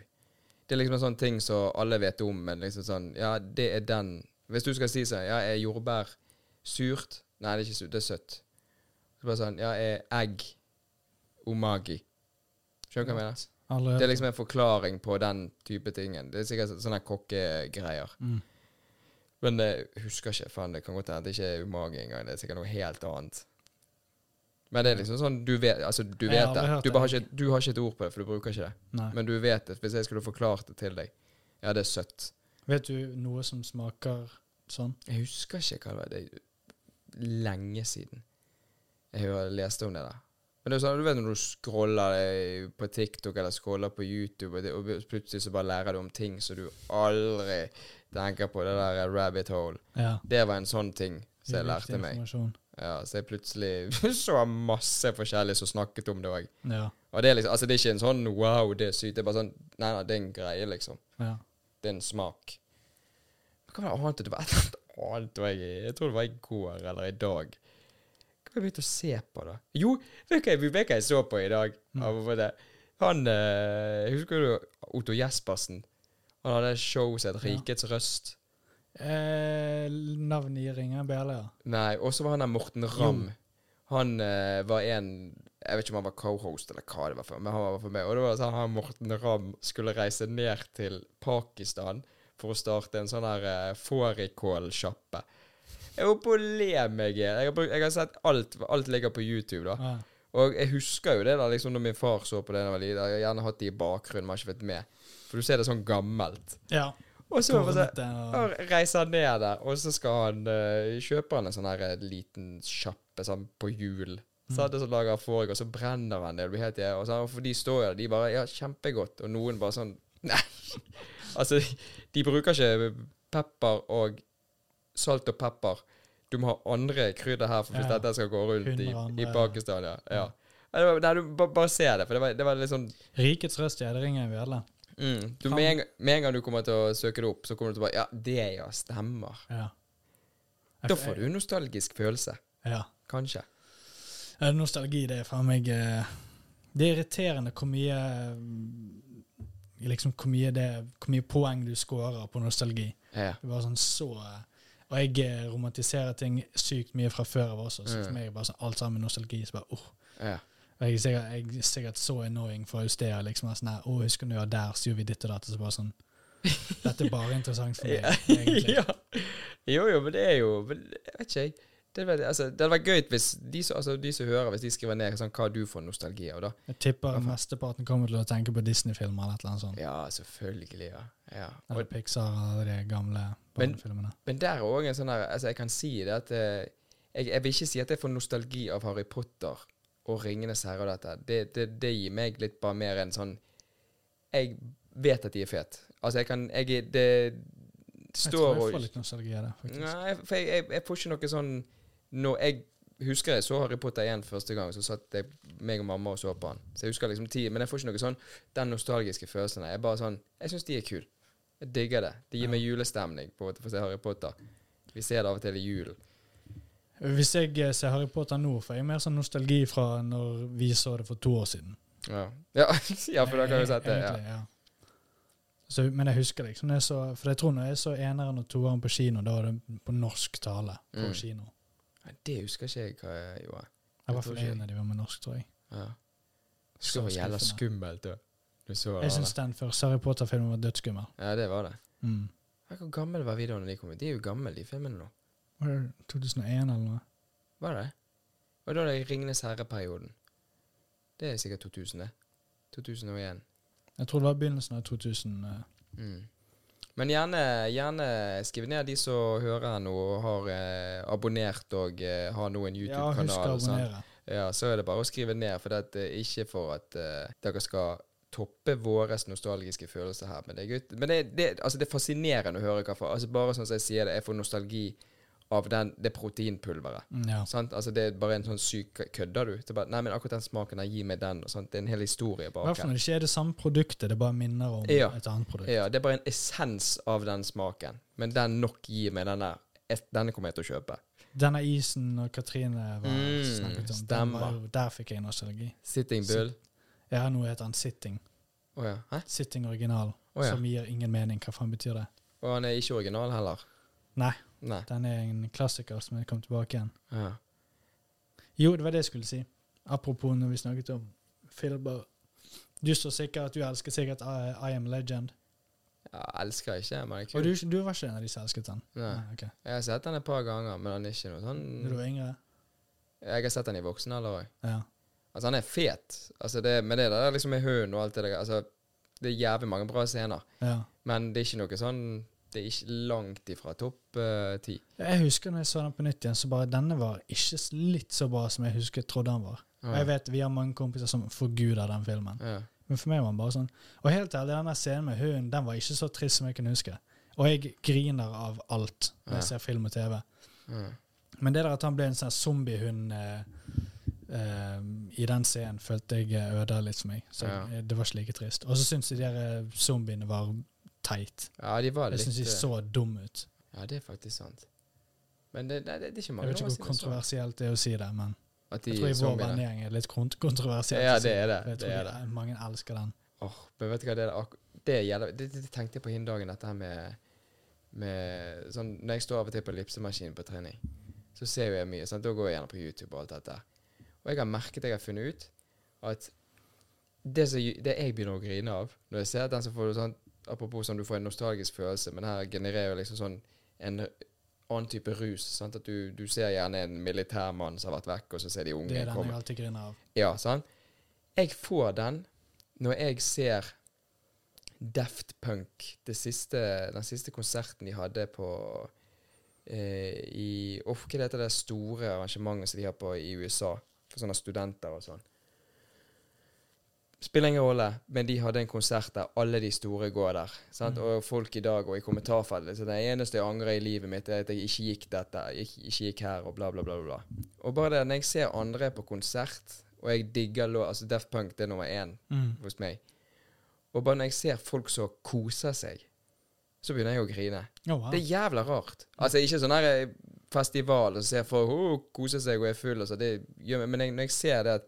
Det er liksom en sånn ting som alle vet om, men liksom sånn Ja, det er den Hvis du skal si sånn Ja, er jordbær surt? Nei, det er ikke surt. Det er søtt. Så bare sånn Ja, er egg omagi? Skjønner du hva jeg mener? Aldri Det er liksom en forklaring på den type tingen. Det er sikkert sånne kokkegreier. mm. Men jeg husker ikke. Faen, det kan godt hende det ikke er umage engang. Det er sikkert noe helt annet. Men det er liksom sånn Du vet, altså, du vet det. Du, har ikke, du har ikke et ord på det, for du bruker ikke det. Nei. Men du vet det. Hvis jeg skulle forklart det til deg Ja, det er søtt. Vet du noe som smaker sånn? Jeg husker ikke hva det var. Det er lenge siden jeg har lest om det der. Men det er sånn, du vet når du scroller eh, på TikTok eller scroller på YouTube, og, det, og plutselig så bare lærer du om ting som du aldri tenker på. Det der rabbit hole. Ja. Det var en sånn ting som jeg lærte meg. Ja, Så jeg plutselig så masse forskjellig som snakket om det òg. Ja. Og det er liksom, altså det er ikke en sånn wow, det er sykt. Det er bare sånn Nei, nei, det er en greie, liksom. ja. Det er en smak. Hva var det annet? Det var et eller annet annet jeg, jeg tror det var i går eller i dag. Hva har jeg begynt å se på, da? Jo, vet du hva jeg, jeg så på i dag? Mm. Det? Han eh, Husker du Otto Jespersen? Han hadde et show som het Ja. Rikets Røst. Eh, navn i ingen bjelle, ja. Nei, og så var han der Morten Ramm. Han eh, var en Jeg vet ikke om han var co-host eller hva det var for, men han var for meg. Og det var sånn han Morten Ramm skulle reise ned til Pakistan for å starte en sånn her uh, fårikålsjappe. Jeg holdt på å le meg i. Jeg, har jeg har sett alt. Alt ligger på YouTube, da. ja. Og jeg husker jo det da liksom når min far så på det da jeg var liten. Jeg har gjerne hatt det i bakgrunnen, men har ikke fått med. For du ser det sånn gammelt. ja. Og så og og reiser han ned der, og så skal han uh, kjøpe han en sånn her eh, liten sjappe sånn på hjul. Mm. Så det som lager Og så brenner han det. det blir helt, og så, for de står jo der, de bare Ja, kjempegodt. Og noen bare sånn Nei. altså, de bruker ikke pepper og salt og pepper. Du må ha andre krydder her for hvis Ja. dette skal gå rundt i, i Pakistan. Ja. ja. Nei, var- nei, du bare, bare se det, for det var, det var sånn Rikets røst, ja. Det ringer vi alle. mm, du, med, en, med en gang du kommer til å søke det opp, så kommer du til å bare Ja, det ja, stemmer. Ja. Da får du en nostalgisk følelse. Ja. Kanskje. Ja, Nostalgi, det er faen meg eh, Det er irriterende hvor mye Liksom hvor mye, det, hvor mye poeng du scorer på nostalgi. Ja. Det var sånn så eh, Og jeg eh, romantiserer ting sykt mye fra før av også, så Mm. for meg er bare sånn alt sammen nostalgi. Så bare, oh. Ja. Og jeg er sikkert, jeg er sikkert så annoying for Austea. Liksom, sånn her, å, husker du ja, der, så gjorde vi ditt og datt. Og så bare sånn Dette er bare interessant for meg, egentlig. ja. Jo, jo, men det er jo Jeg vet ikke, jeg. Det, vet, altså, det hadde vært gøy hvis de altså, de som hører, hvis de skriver ned sånn, hva du får nostalgi av, da. Jeg tipper mesteparten kommer til å tenke på Disney-filmer eller eller annet sånt. Ja, selvfølgelig, ja. ja. Eller Og, Pixar eller de gamle Men- barnefilmene. men der er òg en sånn her Altså, jeg kan si det at eh, jeg, jeg vil ikke si at jeg får nostalgi av Harry Potter og Ringenes herre og dette. Det, det, det gir meg litt bare mer en sånn Jeg vet at de er fete. Altså, jeg kan jeg, det, står Jeg tror jeg får litt nostalgi av det, faktisk. Nei, for jeg, jeg, jeg får ikke noe sånn Når jeg husker jeg så Harry Potter igjen første gang, så satt jeg, meg og mamma og så på han. Så jeg husker liksom tid, Men jeg får ikke noe sånn den nostalgiske følelsen. Jeg er bare sånn Jeg syns de er kule. Jeg digger det. Det gir Ja. meg julestemning på å se Harry Potter. Vi ser det av og til i julen. Hvis jeg eh, ser Harry Potter nå, får jeg mer sånn nostalgi fra når vi så det for to år siden. Ja, ja, ja for da kan du sett det. Egentlig, ja. Så, men jeg husker liksom. jeg så, For jeg tror når jeg så eneren og toeren på kino, da var det på norsk tale på Mm. kino. Nei, Det husker ikke jeg hva jeg gjorde. Jeg var jeg. en av de var med norsk, tror jeg. Ja. Det Så var jævla skummelt, Du. Du så. Jeg syns den første Harry Potter-filmen var dødsskummel. Ja, det var det. Mm. Hvor gammel var videoene de kom ut? De er jo gamle, de filmene nå. Var det 2001 eller noe? Var det? Og da er det Ringenes herre-perioden. Det er sikkert 2000, det. 2001. Jeg tror det var begynnelsen av 2000. eh. Mm. Men gjerne, gjerne skriv ned de som hører nå og har eh, abonnert og eh, har nå en Ja, husk å YouTube-kanal. abonnere. ja, så er det bare å skrive ned, for det er ikke for at eh, dere skal toppe våre nostalgiske følelser her. Men det gutt, men det, det, altså det er fascinerende å høre hva for altså Bare sånn som jeg sier det, jeg får nostalgi av den, det proteinpulveret. Mm, Ja. Sant? Altså Det er bare en sånn syk Kødder du? Det er bare, nei, men akkurat den smaken der, gi meg den. Og sant? Det er en hel historie I bak hvert fall her. når det ikke er det samme produktet, det bare minner om Ja. et annet produkt. Ja, det er bare en essens av den smaken. Men den nok gir meg denne Denne kommer jeg til å kjøpe. Denne isen og Katrine var Mm, snakket om, den var jo, der fikk jeg nostalgi. Sitting Bull. Ja, nå heter han Sitting. Oh, ja. Hæ? Sitting original, oh, ja. som gir ingen mening. Hva faen betyr det? Og han er ikke original heller. Nei, Nei. den er en klassiker som er kommet tilbake igjen. Ja. Jo, det var det jeg skulle si. Apropos når vi snakket om filmer. Du står sikkert at du elsker sikkert I, I Am Legend. Jeg elsker ikke, men det er Og du, du var ikke en av de som elsket den? Nei. ok. Jeg har sett den et par ganger, men han er ikke noe Da du sånn var yngre? Jeg har sett den i voksen alder òg. Ja. Altså, han er fet. Altså, det, med det der liksom med hunden og alt det der Altså, det er jævlig mange bra scener, ja. men det er ikke noe sånn Det er ikke langt ifra topp eh, ti. Jeg husker når jeg så den på nytt igjen, så bare denne var ikke litt så bra som jeg husker trodde den var. Og jeg vet vi har mange kompiser som forguder den filmen. ja. Men for meg var den bare sånn. Og helt ærlig, denne scenen med hunden, den var ikke så trist som jeg kunne huske. Og jeg griner av alt når jeg ser film og TV. ja. Men det der at han ble en sånn zombiehund eh, eh, i den scenen, følte jeg eh, ødela litt for meg. Så Ja. det var ikke like trist. Og så syns jeg de der eh, zombiene var teit. ja, de var litt... Jeg syns de eh, så dumme ut. Ja, det er faktisk sant. Men det, det, det er ikke mange Jeg vet ikke hvor kontroversielt det er å si det, men de jeg tror i vår vennegjeng er litt kont kontroversielt. Ja, det er det. Jeg Jeg Det tror er det. mange elsker den. Åh, men vet du hva det Det, gjelder, det, det, tenkte jeg på hin dagen, dette her med, med sånn, Når jeg står av og til på ellipsemaskinen på trening, så ser jeg mye. Sant? Da går jeg gjerne på YouTube og alt dette. Og jeg har merket, jeg har funnet ut, at det, som, det jeg begynner å grine av Når jeg ser den som får sånn Apropos sånn du får en nostalgisk følelse, men her genererer liksom sånn en annen type rus. Sant? At du, du ser gjerne en militærmann som har vært vekk, og så ser de unge komme. Det er den komme. jeg alltid griner av. Ja, sant? Jeg får den når jeg ser Daft Punk, det siste, den siste konserten de hadde på eh, i hva heter det store arrangementet som de har på i USA? For sånne studenter og sånn. Spiller ingen rolle, men de hadde en konsert der alle de store går der. Sant? Mm. Og folk i dag og i kommentarfeltet så Det eneste jeg angrer i livet mitt, er at jeg ikke gikk dette, ikke, ikke gikk her, og bla, bla, bla. bla. Og bare det, når jeg ser andre på konsert, og jeg digger låt Altså Def Punk det er nummer én Mm. hos meg. Og bare når jeg ser folk som koser seg, så begynner jeg å grine. Oh, wow. Det er jævla rart. Altså ikke sånn her eh, festival og så ser folk oh, koser seg og er full og så. Det gjør meg, men jeg, når jeg ser det at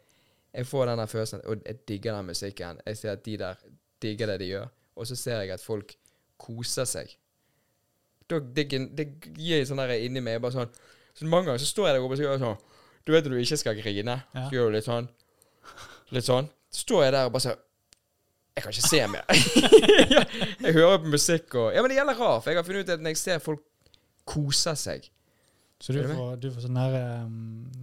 jeg får den der følelsen Og jeg digger den musikken. Jeg ser at de der digger det de gjør. Og så ser jeg at folk koser seg. da, det, det gir sånn der inni meg bare sånn Så mange ganger så står jeg der oppe og sier sånn Du vet at du ikke skal grine. Ja. Så gjør du litt sånn. Litt sånn. Så står jeg der og bare sier Jeg kan ikke se mer. jeg hører på musikk og Ja, men det gjelder rart, for jeg har funnet ut at når jeg ser folk koser seg Så du får, du får sånn der um,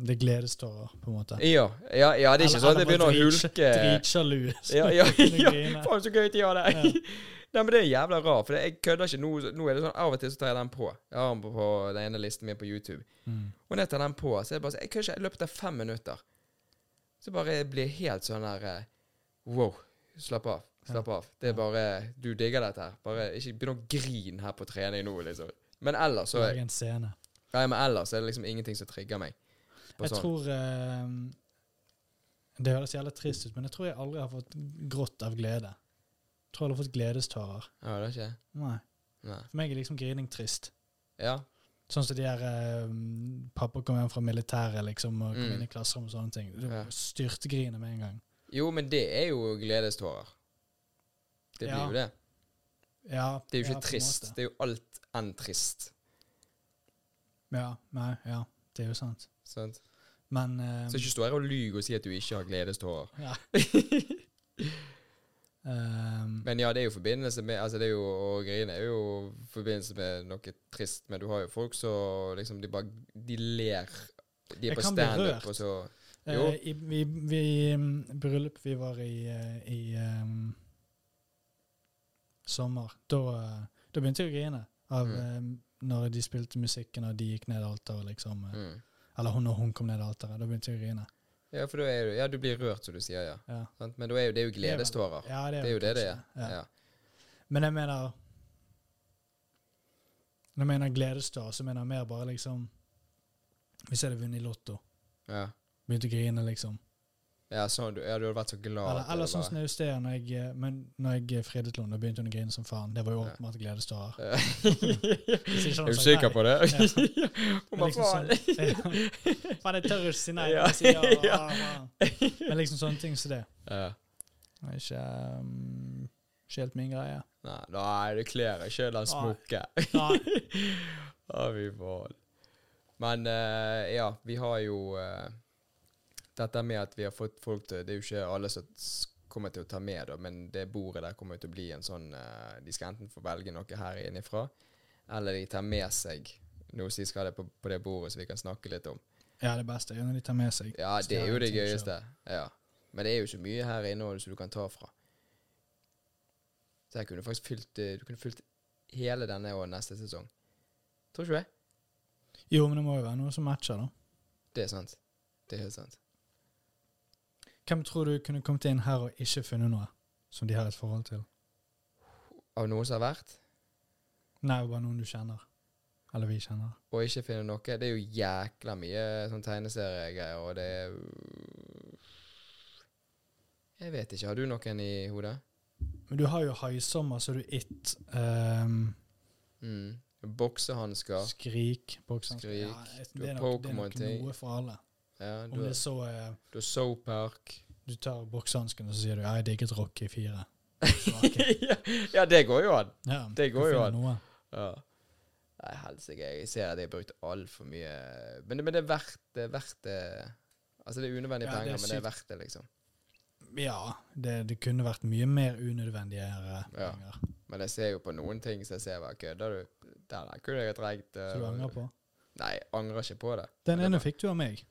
Det er gledestårer, på en måte. Ja, ja, ja det er ikke sånn at jeg begynner å hulke Dritsjalu. Ja, ja, ja. ja. Faen, så gøy de har det. Ja. Nei, men det er jævla rart, for det- jeg kødder ikke. Nå, nå er det sånn av og til så tar jeg den på. Jeg har den på, på den ene listen min på YouTube. Mm. Og når jeg tar den på, så er det bare sånn Jeg kødder ikke. I løpet av fem minutter så bare blir jeg helt sånn der eh, Wow. Slapp av. Slapp av. Det er bare Du digger dette her. Bare ikke begynn å grine her på trening nå, liksom. Men ellers så Lag en scene. Nei, men ellers er det liksom ingenting som trigger meg. På Jeg sånn. tror um, Det høres jævlig trist ut, men jeg tror jeg aldri har fått grått av glede. Jeg tror jeg har fått gledestårer. Ja, det er ikke Nei. Nei. For meg er liksom grining trist. Ja. Sånn som de her um, Pappa kom hjem fra militæret liksom, og kom Mm. inn i klasserom og sånne ting. Du Ja. styrtgriner med en gang. Jo, men det er jo gledestårer. Det blir Ja. jo det. Ja, Det er jo ikke ja, trist. Det er jo alt enn trist. Ja, nei, ja. Det er jo sant. Sant? Men um, Så ikke stå her og lyg og si at du ikke har gledestårer. ja. um, Men ja, det er jo forbindelse med Altså, det er jo Å grine er jo forbindelse med noe trist, men du har jo folk som liksom De bare De ler. De Jeg er på kan bli standup, rørt. og så Eh, Jo. I, vi, vi, um, bryllup vi var i, eh, i um, sommer, da, eh, da begynte jeg å grine. Av Mm. eh, når de spilte musikken og de gikk ned alteret, liksom. eh, mm. Eller hun, når hun kom ned alteret. Da begynte jeg å grine. Ja, for da er du Ja, du blir rørt, som du sier, ja. Ja, Sant? Men er jo, det er jo gledestårer. ja det, Det er jo det det er. Ja. Ja. Men jeg mener Når jeg mener gledestårer, så mener jeg mer bare liksom Hvis jeg hadde vunnet i Lotto, Ja. begynte å grine, liksom. Ja, sånn, ja, du hadde vært så glad. Eller, eller sånn som i sted, når jeg, eh, men når jeg eh, fredet henne, da begynte hun å grine som faen. Det var jo åpenbart gledestårer. Ja. Hvis Er du sikker på det? Ja. Men liksom sånn- ja. Faen, jeg tør ikke si nei. Ja, sier ja, ja. Men liksom sånne ting som det. Ja. Det er ikke, um, ikke helt min greie. Nei, nei, det kler ikke den smokke. Ja. Å, fy faen. Men uh, ja, vi har jo eh, Dette med at vi har fått folk til Det er jo ikke alle som kommer til å ta med, da, men det bordet der kommer til å bli en sånn uh, De skal enten få velge noe her innifra, eller de tar med seg noe som de skal ha på, på det bordet, så vi kan snakke litt om. Ja, det beste er når de tar med seg. Ja, det er jo det gøyeste. Ja. Men det er jo ikke mye her inne som du kan ta fra. Så jeg kunne faktisk fylt eh, Du kunne fylt hele denne og neste sesong. Tror ikke du det? Jo, men det må jo være noe som matcher, da. Det er sant. Det er helt sant. Hvem tror du kunne kommet inn her og ikke funnet noe som de har et forhold til? Av noe som har vært, Nei, bare noen du kjenner. Eller vi kjenner. og ikke finne noe Det er jo jækla mye sånn tegneseriegreier, og det er Jeg vet ikke. Har du noen i hodet? Men du har jo Haisommer, så du It. Um, Mm. Boksehansker. skrik. Boksehansker. Skrik. Ja, det er nok, det er nok noe for alle. Ja, Om du, det er så er du har Soap Park. Du tar boksehansken og så sier du ja, jeg digget Rocky 4. ja, ja, det går jo an. Ja, Det går jo an. Noe. Ja. Nei, helsike. Jeg ser at jeg har brukt altfor mye men det, men det er verdt det. Er verdt det. Altså, det er unødvendige Ja, det er penger, men det er verdt det, liksom. Ja, det, det kunne vært mye mer unødvendige eh, Ja. penger. Men jeg ser jo på noen ting så jeg ser bare kødder du? Den kunne jeg trengt. Uh, Så du angrer på? Nei, jeg angrer ikke på det. Den ene fikk du av meg.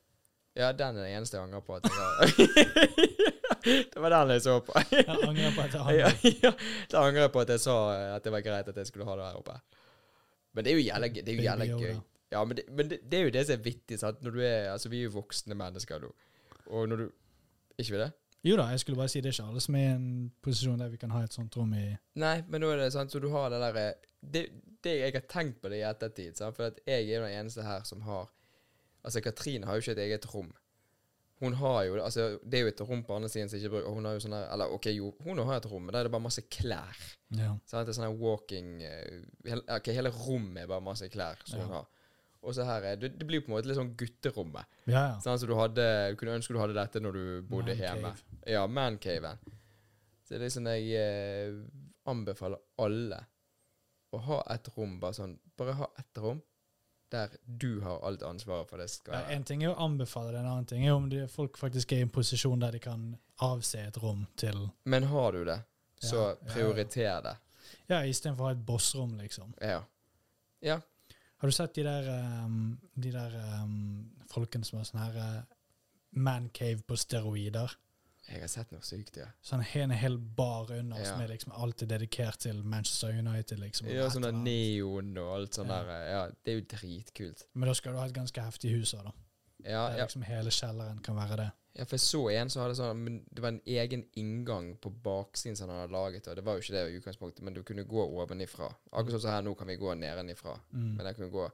Ja, den er det eneste jeg angrer på at jeg har. det var den jeg så på. Jeg angrer på at jeg ja, ja, da angrer jeg på at jeg sa eh, at det var greit at jeg skulle ha det her oppe. Men det er jo jævla gøy. Ja, men, det, men det, det er jo det som er vittig, sant. Når du er Altså, vi er jo voksne mennesker nå. Og når du Ikke vi det? Jo da, jeg skulle bare si det er ikke alle som er i en posisjon der vi kan ha et sånt rom i Nei, men nå er det sånn så du har det derre det, det Jeg har tenkt på det i ettertid, sant? for jeg er jo den eneste her som har Altså, Katrine har jo ikke et eget rom. Hun har jo Altså, det er jo et rom på andre siden som ikke bruker Hun har jo sånn der Eller OK, jo, hun har et rom, men der er det bare masse klær. Ja. Sant? Det er sånn walking eh, hele, OK, hele rommet er bare masse klær som Ja. hun har. Og så her er det, det blir på en måte litt sånn gutterommet. Ja, ja. Sånn, så du hadde Du kunne ønske du hadde dette når du bodde Man hjemme. cave. Ja, mancaven. Så det er sånn jeg eh, anbefaler alle å ha et rom, bare sånn Bare ha ett rom der du har alt ansvaret for det skal Ja, en ting er å anbefale det, en annen ting er om de, folk faktisk er i en posisjon der de kan avse et rom til Men har du det, så Ja, ja, ja. prioriter det. Ja, istedenfor å ha et bossrom, liksom. Ja. Ja. Har du sett de der, um, de der um, folkene som har sånn her uh, mancave på steroider? Jeg har sett noe sykt, ja. Sånn en hel bar under Ja. som er liksom alltid dedikert til Manchester United, liksom. Ja, sånn der neon og alt sånt Ja. der. Ja, det er jo dritkult. Men da skal du ha et ganske heftig hus òg, da. Ja, Der ja. liksom hele kjelleren kan være det. ja, for jeg så en som hadde sånn Men det var en egen inngang på baksiden som han hadde laget, og det var jo ikke det i utgangspunktet, men du kunne gå ovenifra. Akkurat sånn som her nå kan vi gå nedenifra. Mm. Men jeg kunne gå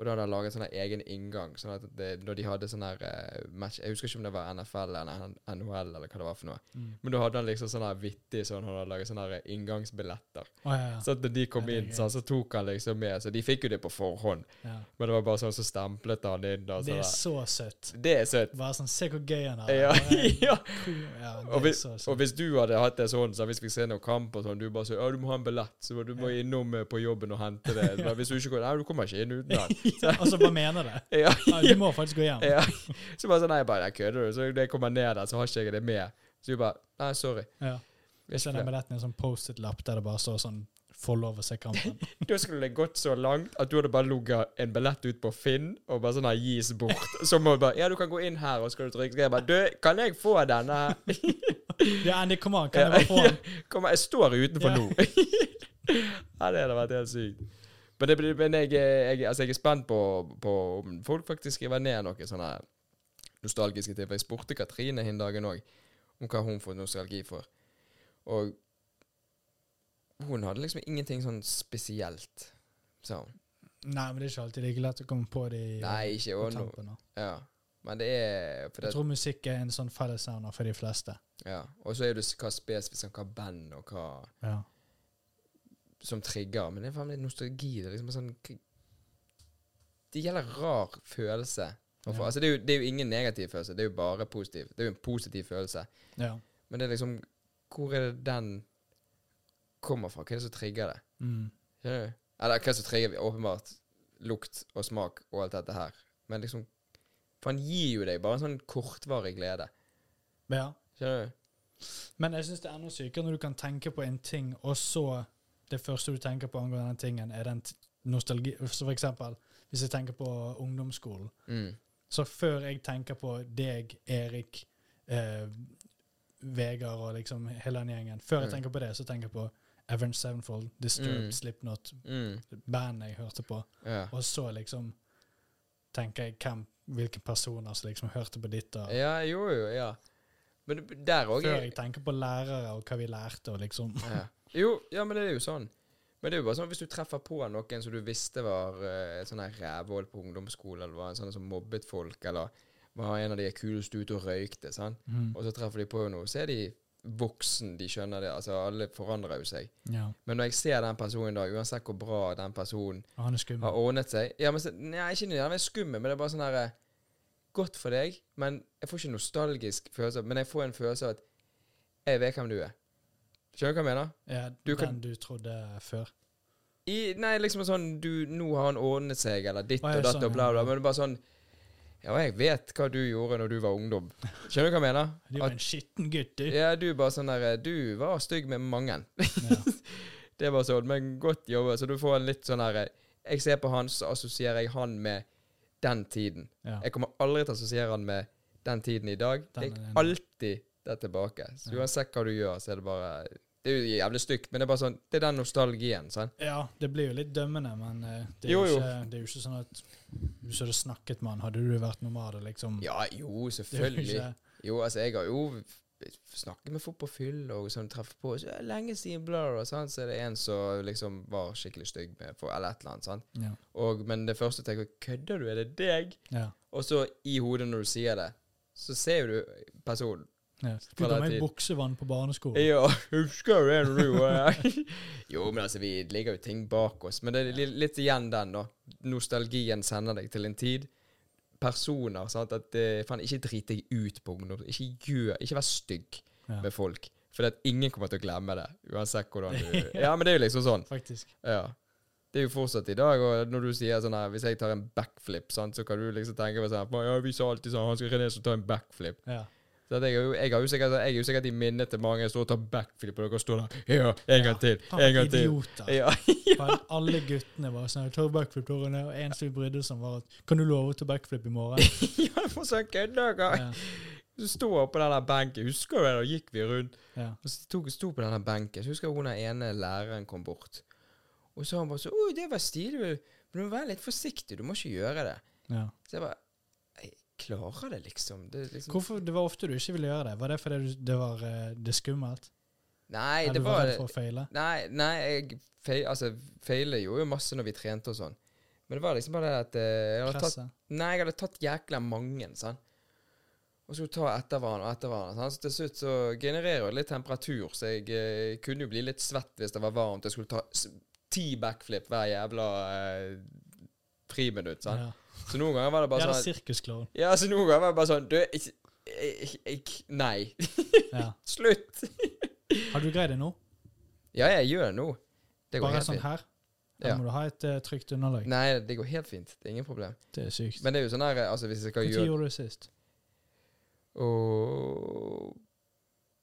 Og da hadde han laget sånn egen inngang. Sånn at det, når de hadde sånn her eh, match Jeg husker ikke om det var NFL eller NHL eller hva det var for noe. Mm. Men da hadde han liksom sånn her vittig sånn Han hadde laget sånne her inngangsbilletter. Oh, ja, ja. Så at de kom Ja, er inn, sånn, så tok han liksom med. Så de fikk jo det på forhånd. Men det var bare sånn så stemplet han inn. Og Det er så søtt. det er søtt. Bare sånn, se hvor gøy han er. Ja, ja. Og er hvis, så og hvis du hadde hatt det sånn, så hvis vi ser noen kamp og sånn, du bare sier ja, du må ha en billett, så du må innom eh, på jobben og hente det. Hvis du ikke går, nei, du kommer ikke inn uten den. Og så bare mener det. Ja, Ja, du må faktisk gå hjem. ja. Så bare sånn, nei, bare, jeg kødder du. Så når jeg kommer ned der, så har ikke jeg det med. Så du bare, nei, sorry. Ja. Jeg den billetten i en sånn Post-It-lapp der det bare står sånn Fold lov å se kampen'. Da skulle det gått så langt at du hadde bare ligget en billett ut på Finn, og bare sånn her gis bort. Så må du bare, ja, du kan gå inn her, og skal du trykke. Så jeg bare, du, kan jeg få denne her? Ja, Andy, kom an, kan jeg bare få den? Kom, an, jeg står utenfor nå. ja, det hadde vært helt sykt. Men, det, men jeg, jeg, altså jeg er spent på, på om folk faktisk skriver ned noe sånne nostalgiske ting. For jeg spurte Katrine hin dagen òg om hva hun får nostalgi for. Og hun hadde liksom ingenting sånn spesielt, sa hun. Nei, men det er ikke alltid like lett å komme på det i Nei, ikke på tampen. Ja. Men det er for Jeg tror musikk er en sånn fellesnevner for de fleste. ja. Og så er det hva spesifikt, sånn, hva band og hva Ja. Som trigger. Men det er faen meg nostalgi. Det er liksom sånn Det gjelder rar følelse. Ja. Altså, det, er jo, det er jo ingen negativ følelse, det er jo bare positiv. Det er jo en positiv følelse. ja. Men det er liksom Hvor er det den kommer fra? Hva er det som trigger det? Mm. Skjønner du? Eller hva er det som trigger Åpenbart lukt og smak og alt dette her. Men liksom For han gir jo deg bare en sånn kortvarig glede. ja. Skjønner du? Men jeg syns det er enda sykere når du kan tenke på en ting, og så det første du tenker på angående den tingen, er den nostalgi Så for eksempel, hvis jeg tenker på ungdomsskolen, Mm. så før jeg tenker på deg, Erik, eh, Vegard og liksom hele den gjengen, før jeg Mm. tenker på det, så tenker jeg på Evan Sevenfold, Disturbed, Mm. Slipknot, Mm. bandet jeg hørte på. Ja. Og så liksom tenker jeg hvem, hvilke personer som liksom hørte på ditt. Og, ja, jo, jo, ja. Men der òg Før jeg tenker på lærere og hva vi lærte. og liksom. ja. Jo, ja, men det er jo sånn. Men det er jo bare sånn hvis du treffer på noen som du visste var uh, sånn her rævhold på ungdomsskole, eller var en sånn som mobbet folk, eller var en av de kuleste ute og røykte, sant? Mm. og så treffer de på noe, så er de voksen, de skjønner det. Altså, alle forandrer jo seg. Ja, Men når jeg ser den personen da, uansett hvor bra den personen han er har ordnet seg Ja, men så, Nei, ikke nødvendigvis skummel, men det er bare sånn her eh, Godt for deg, men jeg får ikke nostalgisk følelse, men jeg får en følelse av at jeg vet hvem du er. Skjønner du hva jeg mener? Ja, du den kan- du trodde før. I, nei, liksom sånn du, Nå har han ordnet seg, eller ditt og datt sånn, og bla, bla. Men det er bare sånn Ja, jeg vet hva du gjorde når du var ungdom. Skjønner du hva jeg mener? Du var en skitten gutt, du. Ja, du bare sånn der Du var stygg med mange. Ja. Det var sånn, men godt jobba. Så du får en litt sånn her Jeg ser på han, så assosierer jeg han med den tiden. Ja. Jeg kommer aldri til å assosiere han med den tiden i dag. Den det er er enig. er tilbake. Så uansett hva du gjør, så er det bare Det er jo jævlig stygt, men det er bare sånn Det er den nostalgien, sant? ja, det blir jo litt dømmende, men eh, det, er Jo, jo jo. ikke, det er jo ikke sånn at hvis du hadde snakket med han, hadde du vært nomade, liksom. Ja, jo, Det er jo selvfølgelig. Jo, altså, jeg har jo snakket med folk på fyll og sånn, treffer på så, er det Lenge siden, Blur, og sånn, Så er det en som liksom var skikkelig stygg med for, eller et eller annet, sant? Ja. Og, men det første tenker jeg Kødder du? Er det deg? Ja. Og så i hodet når du sier det, så ser du personen. Ja. Du ga den meg buksevann på barneskolen. Ja, husker du det når du var Jo, men altså, vi legger jo ting bak oss. Men det er litt igjen den, da. Nostalgien sender deg til en tid. Personer. sant? At eh, faen, Ikke drit deg ut på ungdom. Ikke gjør Ikke vær stygg Ja. med folk. For at ingen kommer til å glemme det, uansett hvordan du Ja, men det er jo liksom sånn. Faktisk. Ja. Det er jo fortsatt i dag, og når du sier sånn her Hvis jeg tar en backflip, sant, så kan du liksom tenke på sånn Ja, vi sa alltid sånn Han skal René som ta en backflip. Ja. Så jeg, er jo, jeg, er sikkert, jeg er jo sikkert i minnet til mange som tar backflip, på dere og står der Ja, en gang til. En gang til. idioter. Ja. ja. Alle guttene var sånn Jeg tar backflip', på René. Og eneste vi brydde om, var at 'Kan du love å ta backflip i morgen?' ja, for sånn kødder dere. Ja. Du står på den benken. Husker du det? Da gikk vi rundt. Ja. Og så tok, sto på denne benken. Så husker jeg hun den ene læreren kom bort. Og så han bare så 'Å, det var stilig, men du må være litt forsiktig. Du må ikke gjøre det.' Ja. Så jeg bare Jeg klarer det, liksom. Det, liksom Hvorfor det var ofte du ikke ville gjøre det? Var det fordi du, det var eh, det skummelt? Nei, Eller det var var for å feile? Nei, nei jeg feil, altså, feiler jo masse når vi trente og sånn. Men det var liksom bare det at eh, jeg hadde tatt Nei, jeg hadde tatt jækla mange, Sånn. Og skulle ta etter hverandre og etter hverandre. Sånn. Så til slutt så genererer det litt temperatur, så jeg eh, kunne jo bli litt svett hvis det var varmt. Jeg skulle ta ti backflip hver jævla eh, friminutt. Sant? Ja. Så noen ganger var det bare sånn Ja, det er sirkusklovn. Ja, så noen ganger var det bare sånn Du, jeg- jeg- Nei. Ja. Slutt! Har du greid det nå? Ja, jeg gjør det nå. Det går Bare helt sånn fint. her? Da Ja. må du ha et uh, trygt underlag. Nei, det går helt fint. Det er ingen problem. Det er sykt. Men det er jo sånn her Altså, hvis jeg skal Når gjøre gjorde du det sist? Og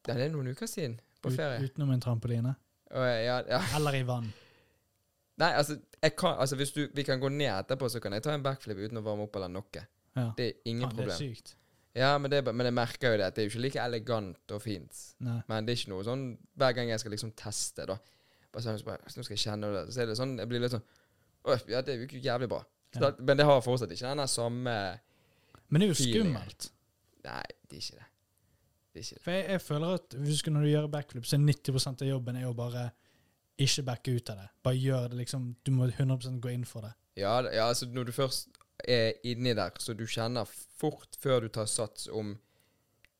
Ja, det er noen uker siden. På Ut, ferie. utenom en trampoline? Og jeg, ja, ja. Eller i vann? Nei, altså, jeg kan, altså Hvis du, vi kan gå ned etterpå, så kan jeg ta en backflip uten å varme opp eller noe. Ja. Det er ingen problem. det er sykt. Ja, men, det, men jeg merker jo det at det er jo ikke like elegant og fint. Nei. Men det er ikke noe sånn hver gang jeg skal liksom teste, da. Bare sånn, så bare, Nå skal jeg kjenne det. Så er det sånn Jeg blir litt sånn Å, ja, det er jo jævlig bra. Ja. da, men det har fortsatt ikke den samme Men det er jo skummelt. Nei, det er ikke det. Det er ikke det. For jeg, jeg føler at du, når du gjør backflip, så er 90% av jobben er å bare ikke backe ut av det. Bare gjør det liksom Du må 100% gå inn for det. Ja, ja, altså når du først er inni der, så du kjenner fort før du tar sats om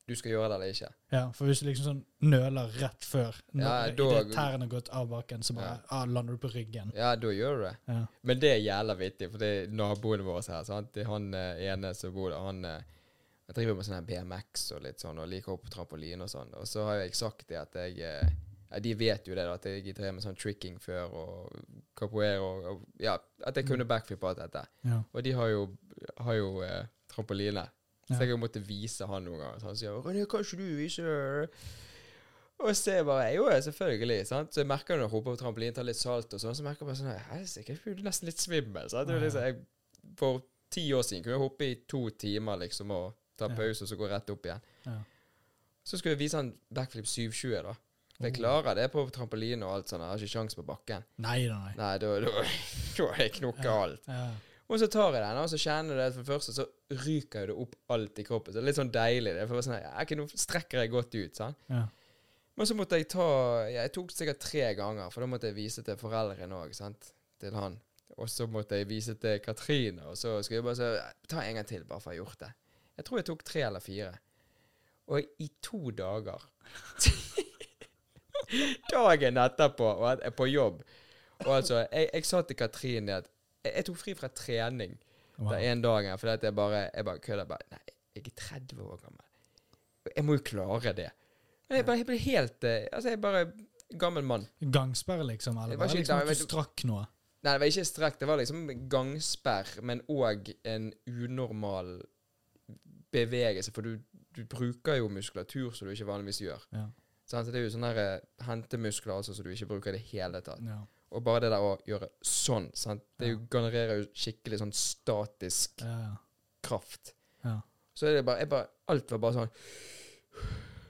du skal gjøre det eller ikke. Ja, For hvis du liksom sånn nøler rett før, når Ja, da- det tærne har gått av baken, så bare ah, lander du på ryggen. Ja, da gjør du det. Ja. Men det er jævla vittig, for det er naboene våre her. Sant? Det er han eh, ene som bor der, han eh, driver med sånn her BMX og litt sånn, og liker opp på trampoline og sånn. Og så har jeg sagt det at jeg eh, ja, De vet jo det, da, at jeg drev med sånn tricking før, og capoeira og, og Ja, at jeg kunne backflip og alt dette. Ja. Og de har jo, har jo eh, trampoline. Så jeg har måttet vise han noen ganger. Så han sier 'René, kan ikke du vise? Og så jeg bare Jo, selvfølgelig. sant? Så jeg merker når jeg hopper på trampolinen, tar litt salt og sånn, så merker jeg bare sånn Helsike, jeg blir nesten litt svimmel. sant? Det liksom, jeg, for ti år siden kunne jeg hoppe i to timer liksom og ta Ja. pause og så gå rett opp igjen. Ja. Så skulle jeg vise han backflip 720, da. Jeg klarer det på trampoline og alt sånt. Jeg har ikke sjans på bakken. Nei nei. Nei, da, da, da jeg knokka alt. Ja. Og så tar jeg den, og så kjenner jeg det for det første, så ryker det opp alt i kroppen. Så det er litt sånn deilig. Det for sånn, ja, Nå strekker jeg godt ut. sant? Ja. Men så måtte jeg ta ja, Jeg tok sikkert tre ganger, for da måtte jeg vise til foreldrene òg, til han. Og så måtte jeg vise til Katrine, og så skulle jeg bare si Ta en gang til, bare for å ha gjort det. Jeg tror jeg tok tre eller fire. Og i to dager Dagen etterpå, og at- på jobb Og altså, jeg, jeg sa til Katrine at jeg, jeg tok fri fra trening Wow. den ene dagen fordi at jeg bare Jeg bare kødder. Bare, Nei, jeg er 30 år gammel. Jeg må jo klare det. Men jeg, bare, jeg ble helt eh, Altså, jeg er bare gammel mann. Gangsperre, liksom? Eller var det liksom at du- strakk noe? Nei, det var ikke strekk. Det var liksom gangsperr, men òg en unormal bevegelse. For du, du bruker jo muskulatur som du ikke vanligvis gjør. Ja. Så det er jo sånne eh, hentemuskler altså, som du ikke bruker i det hele tatt. ja. Og bare det der å gjøre sånn, sant? det jo, genererer jo skikkelig sånn statisk Ja, kraft. ja. Så er det bare, bare Alt var bare sånn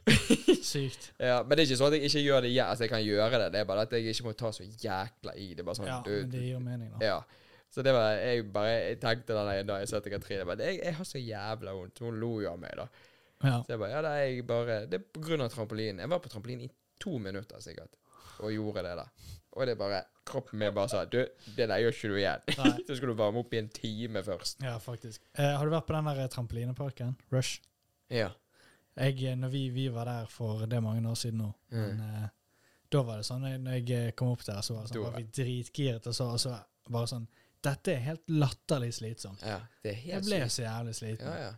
Sykt. Ja, Men det er ikke sånn at jeg ikke gjør det. Altså, jeg kan gjøre det. Det er bare at jeg ikke må ta så jækla i. Det er bare sånn Ja, du, men det gir mening, da. Ja. Så det var Jeg bare Jeg tenkte den ene dagen jeg sa til Katrine jeg, jeg har så jævla vondt. Hun lo jo av meg, da. Ja. Så jeg bare Ja, det er jeg bare Det er på grunn av trampolinen. Jeg var på trampolinen i to minutter sikkert, og gjorde det der. Og det er bare Kroppen min bare sa Du, det der gjør ikke du igjen. Så skal du varme opp i en time først. ja, faktisk. Eh, har du vært på den der trampolineparken? Rush? Ja. Jeg, eh, når vi, vi var der for det mange år siden nå, Mm. men eh, da var det sånn eh, Når jeg eh, kom opp der, så var, det sånn, Da- var vi dritgiret, og så, og så bare sånn Dette er helt latterlig slitsomt. ja. Det er helt Jeg ble så jævlig sliten. Ja, ja.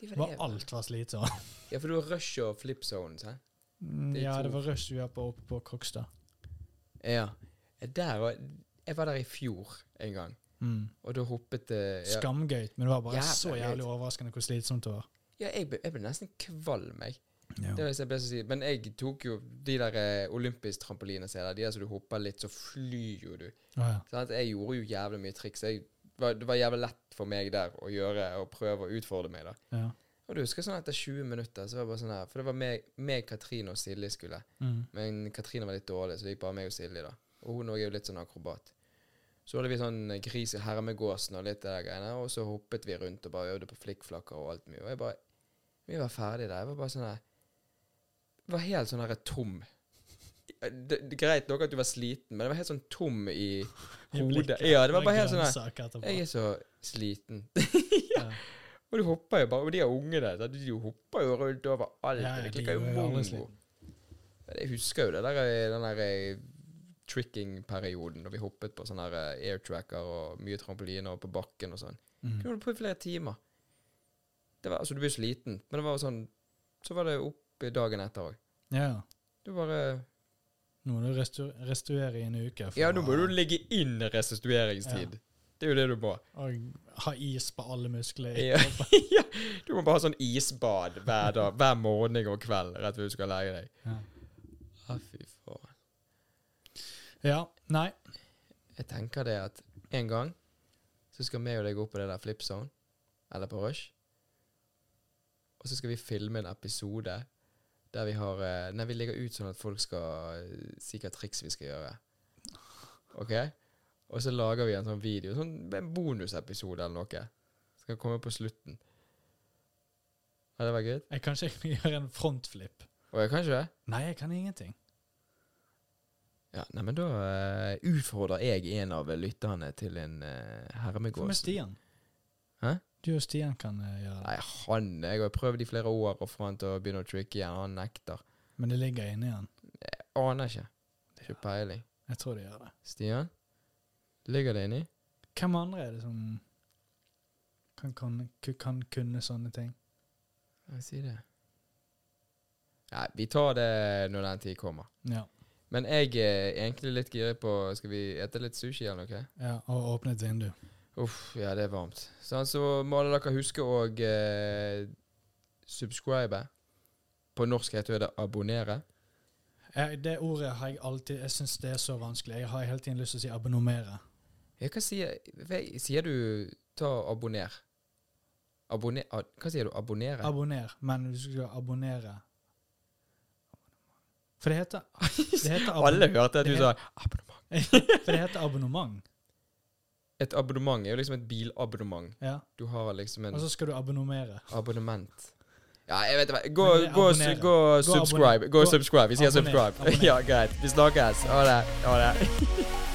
Det var alt var slitsomt. Ja, for du har rush og flip zone, sant? Mm, Det er Ja, to- det var rush vi var på oppe på Krokstad. Ja. Der var Jeg var der i fjor en gang, Mm. og da hoppet det ja, Skamgøy, men det var bare Jævla så jævlig overraskende hvor slitsomt det var. ja jeg, ble, jeg ble nesten kvalm, jeg. Ja. Det var det jeg ble så si. Men jeg tok jo de der eh, olympisk trampoline de der som du hopper litt, så flyr jo du. ja. Sant? Jeg gjorde jo jævlig mye triks. Jeg, var, det var jævlig lett for meg der å gjøre og prøve å utfordre meg. da. ja. Og du husker sånn etter 20 minutter, så var det bare sånn her For det var meg, meg Katrine og Silje skulle. Mm. Men Katrine var litt dårlig, så det gikk bare meg og Silje, da. Og hun er jo litt sånn akrobat. Så hadde vi sånn gris i hermegåsen og litt av de greiene, og så hoppet vi rundt og bare øvde på flikkflakker og alt mye. Og jeg bare Vi var ferdige der. Jeg var bare sånn her Var helt sånn her tom. Det, det, greit nok at du var sliten, men det var helt sånn tom i hodet. Ja, det var bare helt sånn. Jeg er så sliten. Ja. Og du hopper jo bare Og de er ungene, så de hopper jo rundt overalt. Ja, ja, og de de klikker jo mongo. Jeg husker jo det der, eh, den der eh, tricking-perioden da vi hoppet på sånne eh, airtracker og mye trampoliner og på bakken og sånn. Mm. Kunne holdt på i flere timer. Det var, altså, du blir sliten, men det var sånn Så var det opp dagen etter òg. Ja. Du bare Nå må du restu restituere i en uke. Ja, nå må du ligge inn restitueringstid. Det er jo det du må. Og ha is på alle muskler. Ja. ja. Du må bare ha sånn isbad hver dag, hver morgen og kveld rett før du skal legge deg. Ja. Ja, fy faen. ja. Nei. Jeg tenker det at en gang så skal vi og deg gå på det der Flip Zone, eller på Rush. Og så skal vi filme en episode der vi har eh, Nei, vi legger ut sånn at folk skal eh, si hva triks vi skal gjøre. OK? Og så lager vi en sånn video, sånn en bonusepisode eller noe. Skal komme på slutten. Hadde det vært gøy? Jeg kan ikke gjøre en frontflip. Og jeg kan ikke det? Nei, jeg kan ingenting. Ja, nei, men da uh, utfordrer jeg en av lytterne til en uh, Hva med hermegås. Stian? Hæ? Du og Stian kan eh, gjøre det. Nei, han Jeg har prøvd i flere år å få han til å begynne å tricke igjen. Han nekter. Men det ligger inni han. Aner ikke. Ikke peiling. Jeg tror det gjør det. Stian? Ligger det inni? Hvem andre er det som kan, kan, kan kunne sånne ting? Jeg sier det. Nei, vi tar det når den tid kommer. Ja. Men jeg er egentlig litt giret på Skal vi ete litt sushi eller noe? ja og åpne et vindu. Uff, ja, det er varmt. Sånn, så må alle dere huske å eh, subscribe. På norsk heter det abonnere. Jeg, det ordet har jeg alltid Jeg syns det er så vanskelig. Jeg har hele tiden lyst til å si abonnomere. Ja, hva sier Sier du ta abonner? Abonner Hva sier du? Abonnere? Abonner, men du skal abonnere For det heter, det heter Alle hørte at du sa abonnement. For det heter abonnement. Et abonnement er jo liksom et bilabonnement. Ja. Du har liksom en Og så skal du abonnomere. abonnement. Ja, jeg vet ikke. Gå, gå, gå, Gå subscribe. Gå Gå- subscribe. Vi sier subscribe. Abonner. Ja, greit. Vi snakkes. Ha det. Ha det.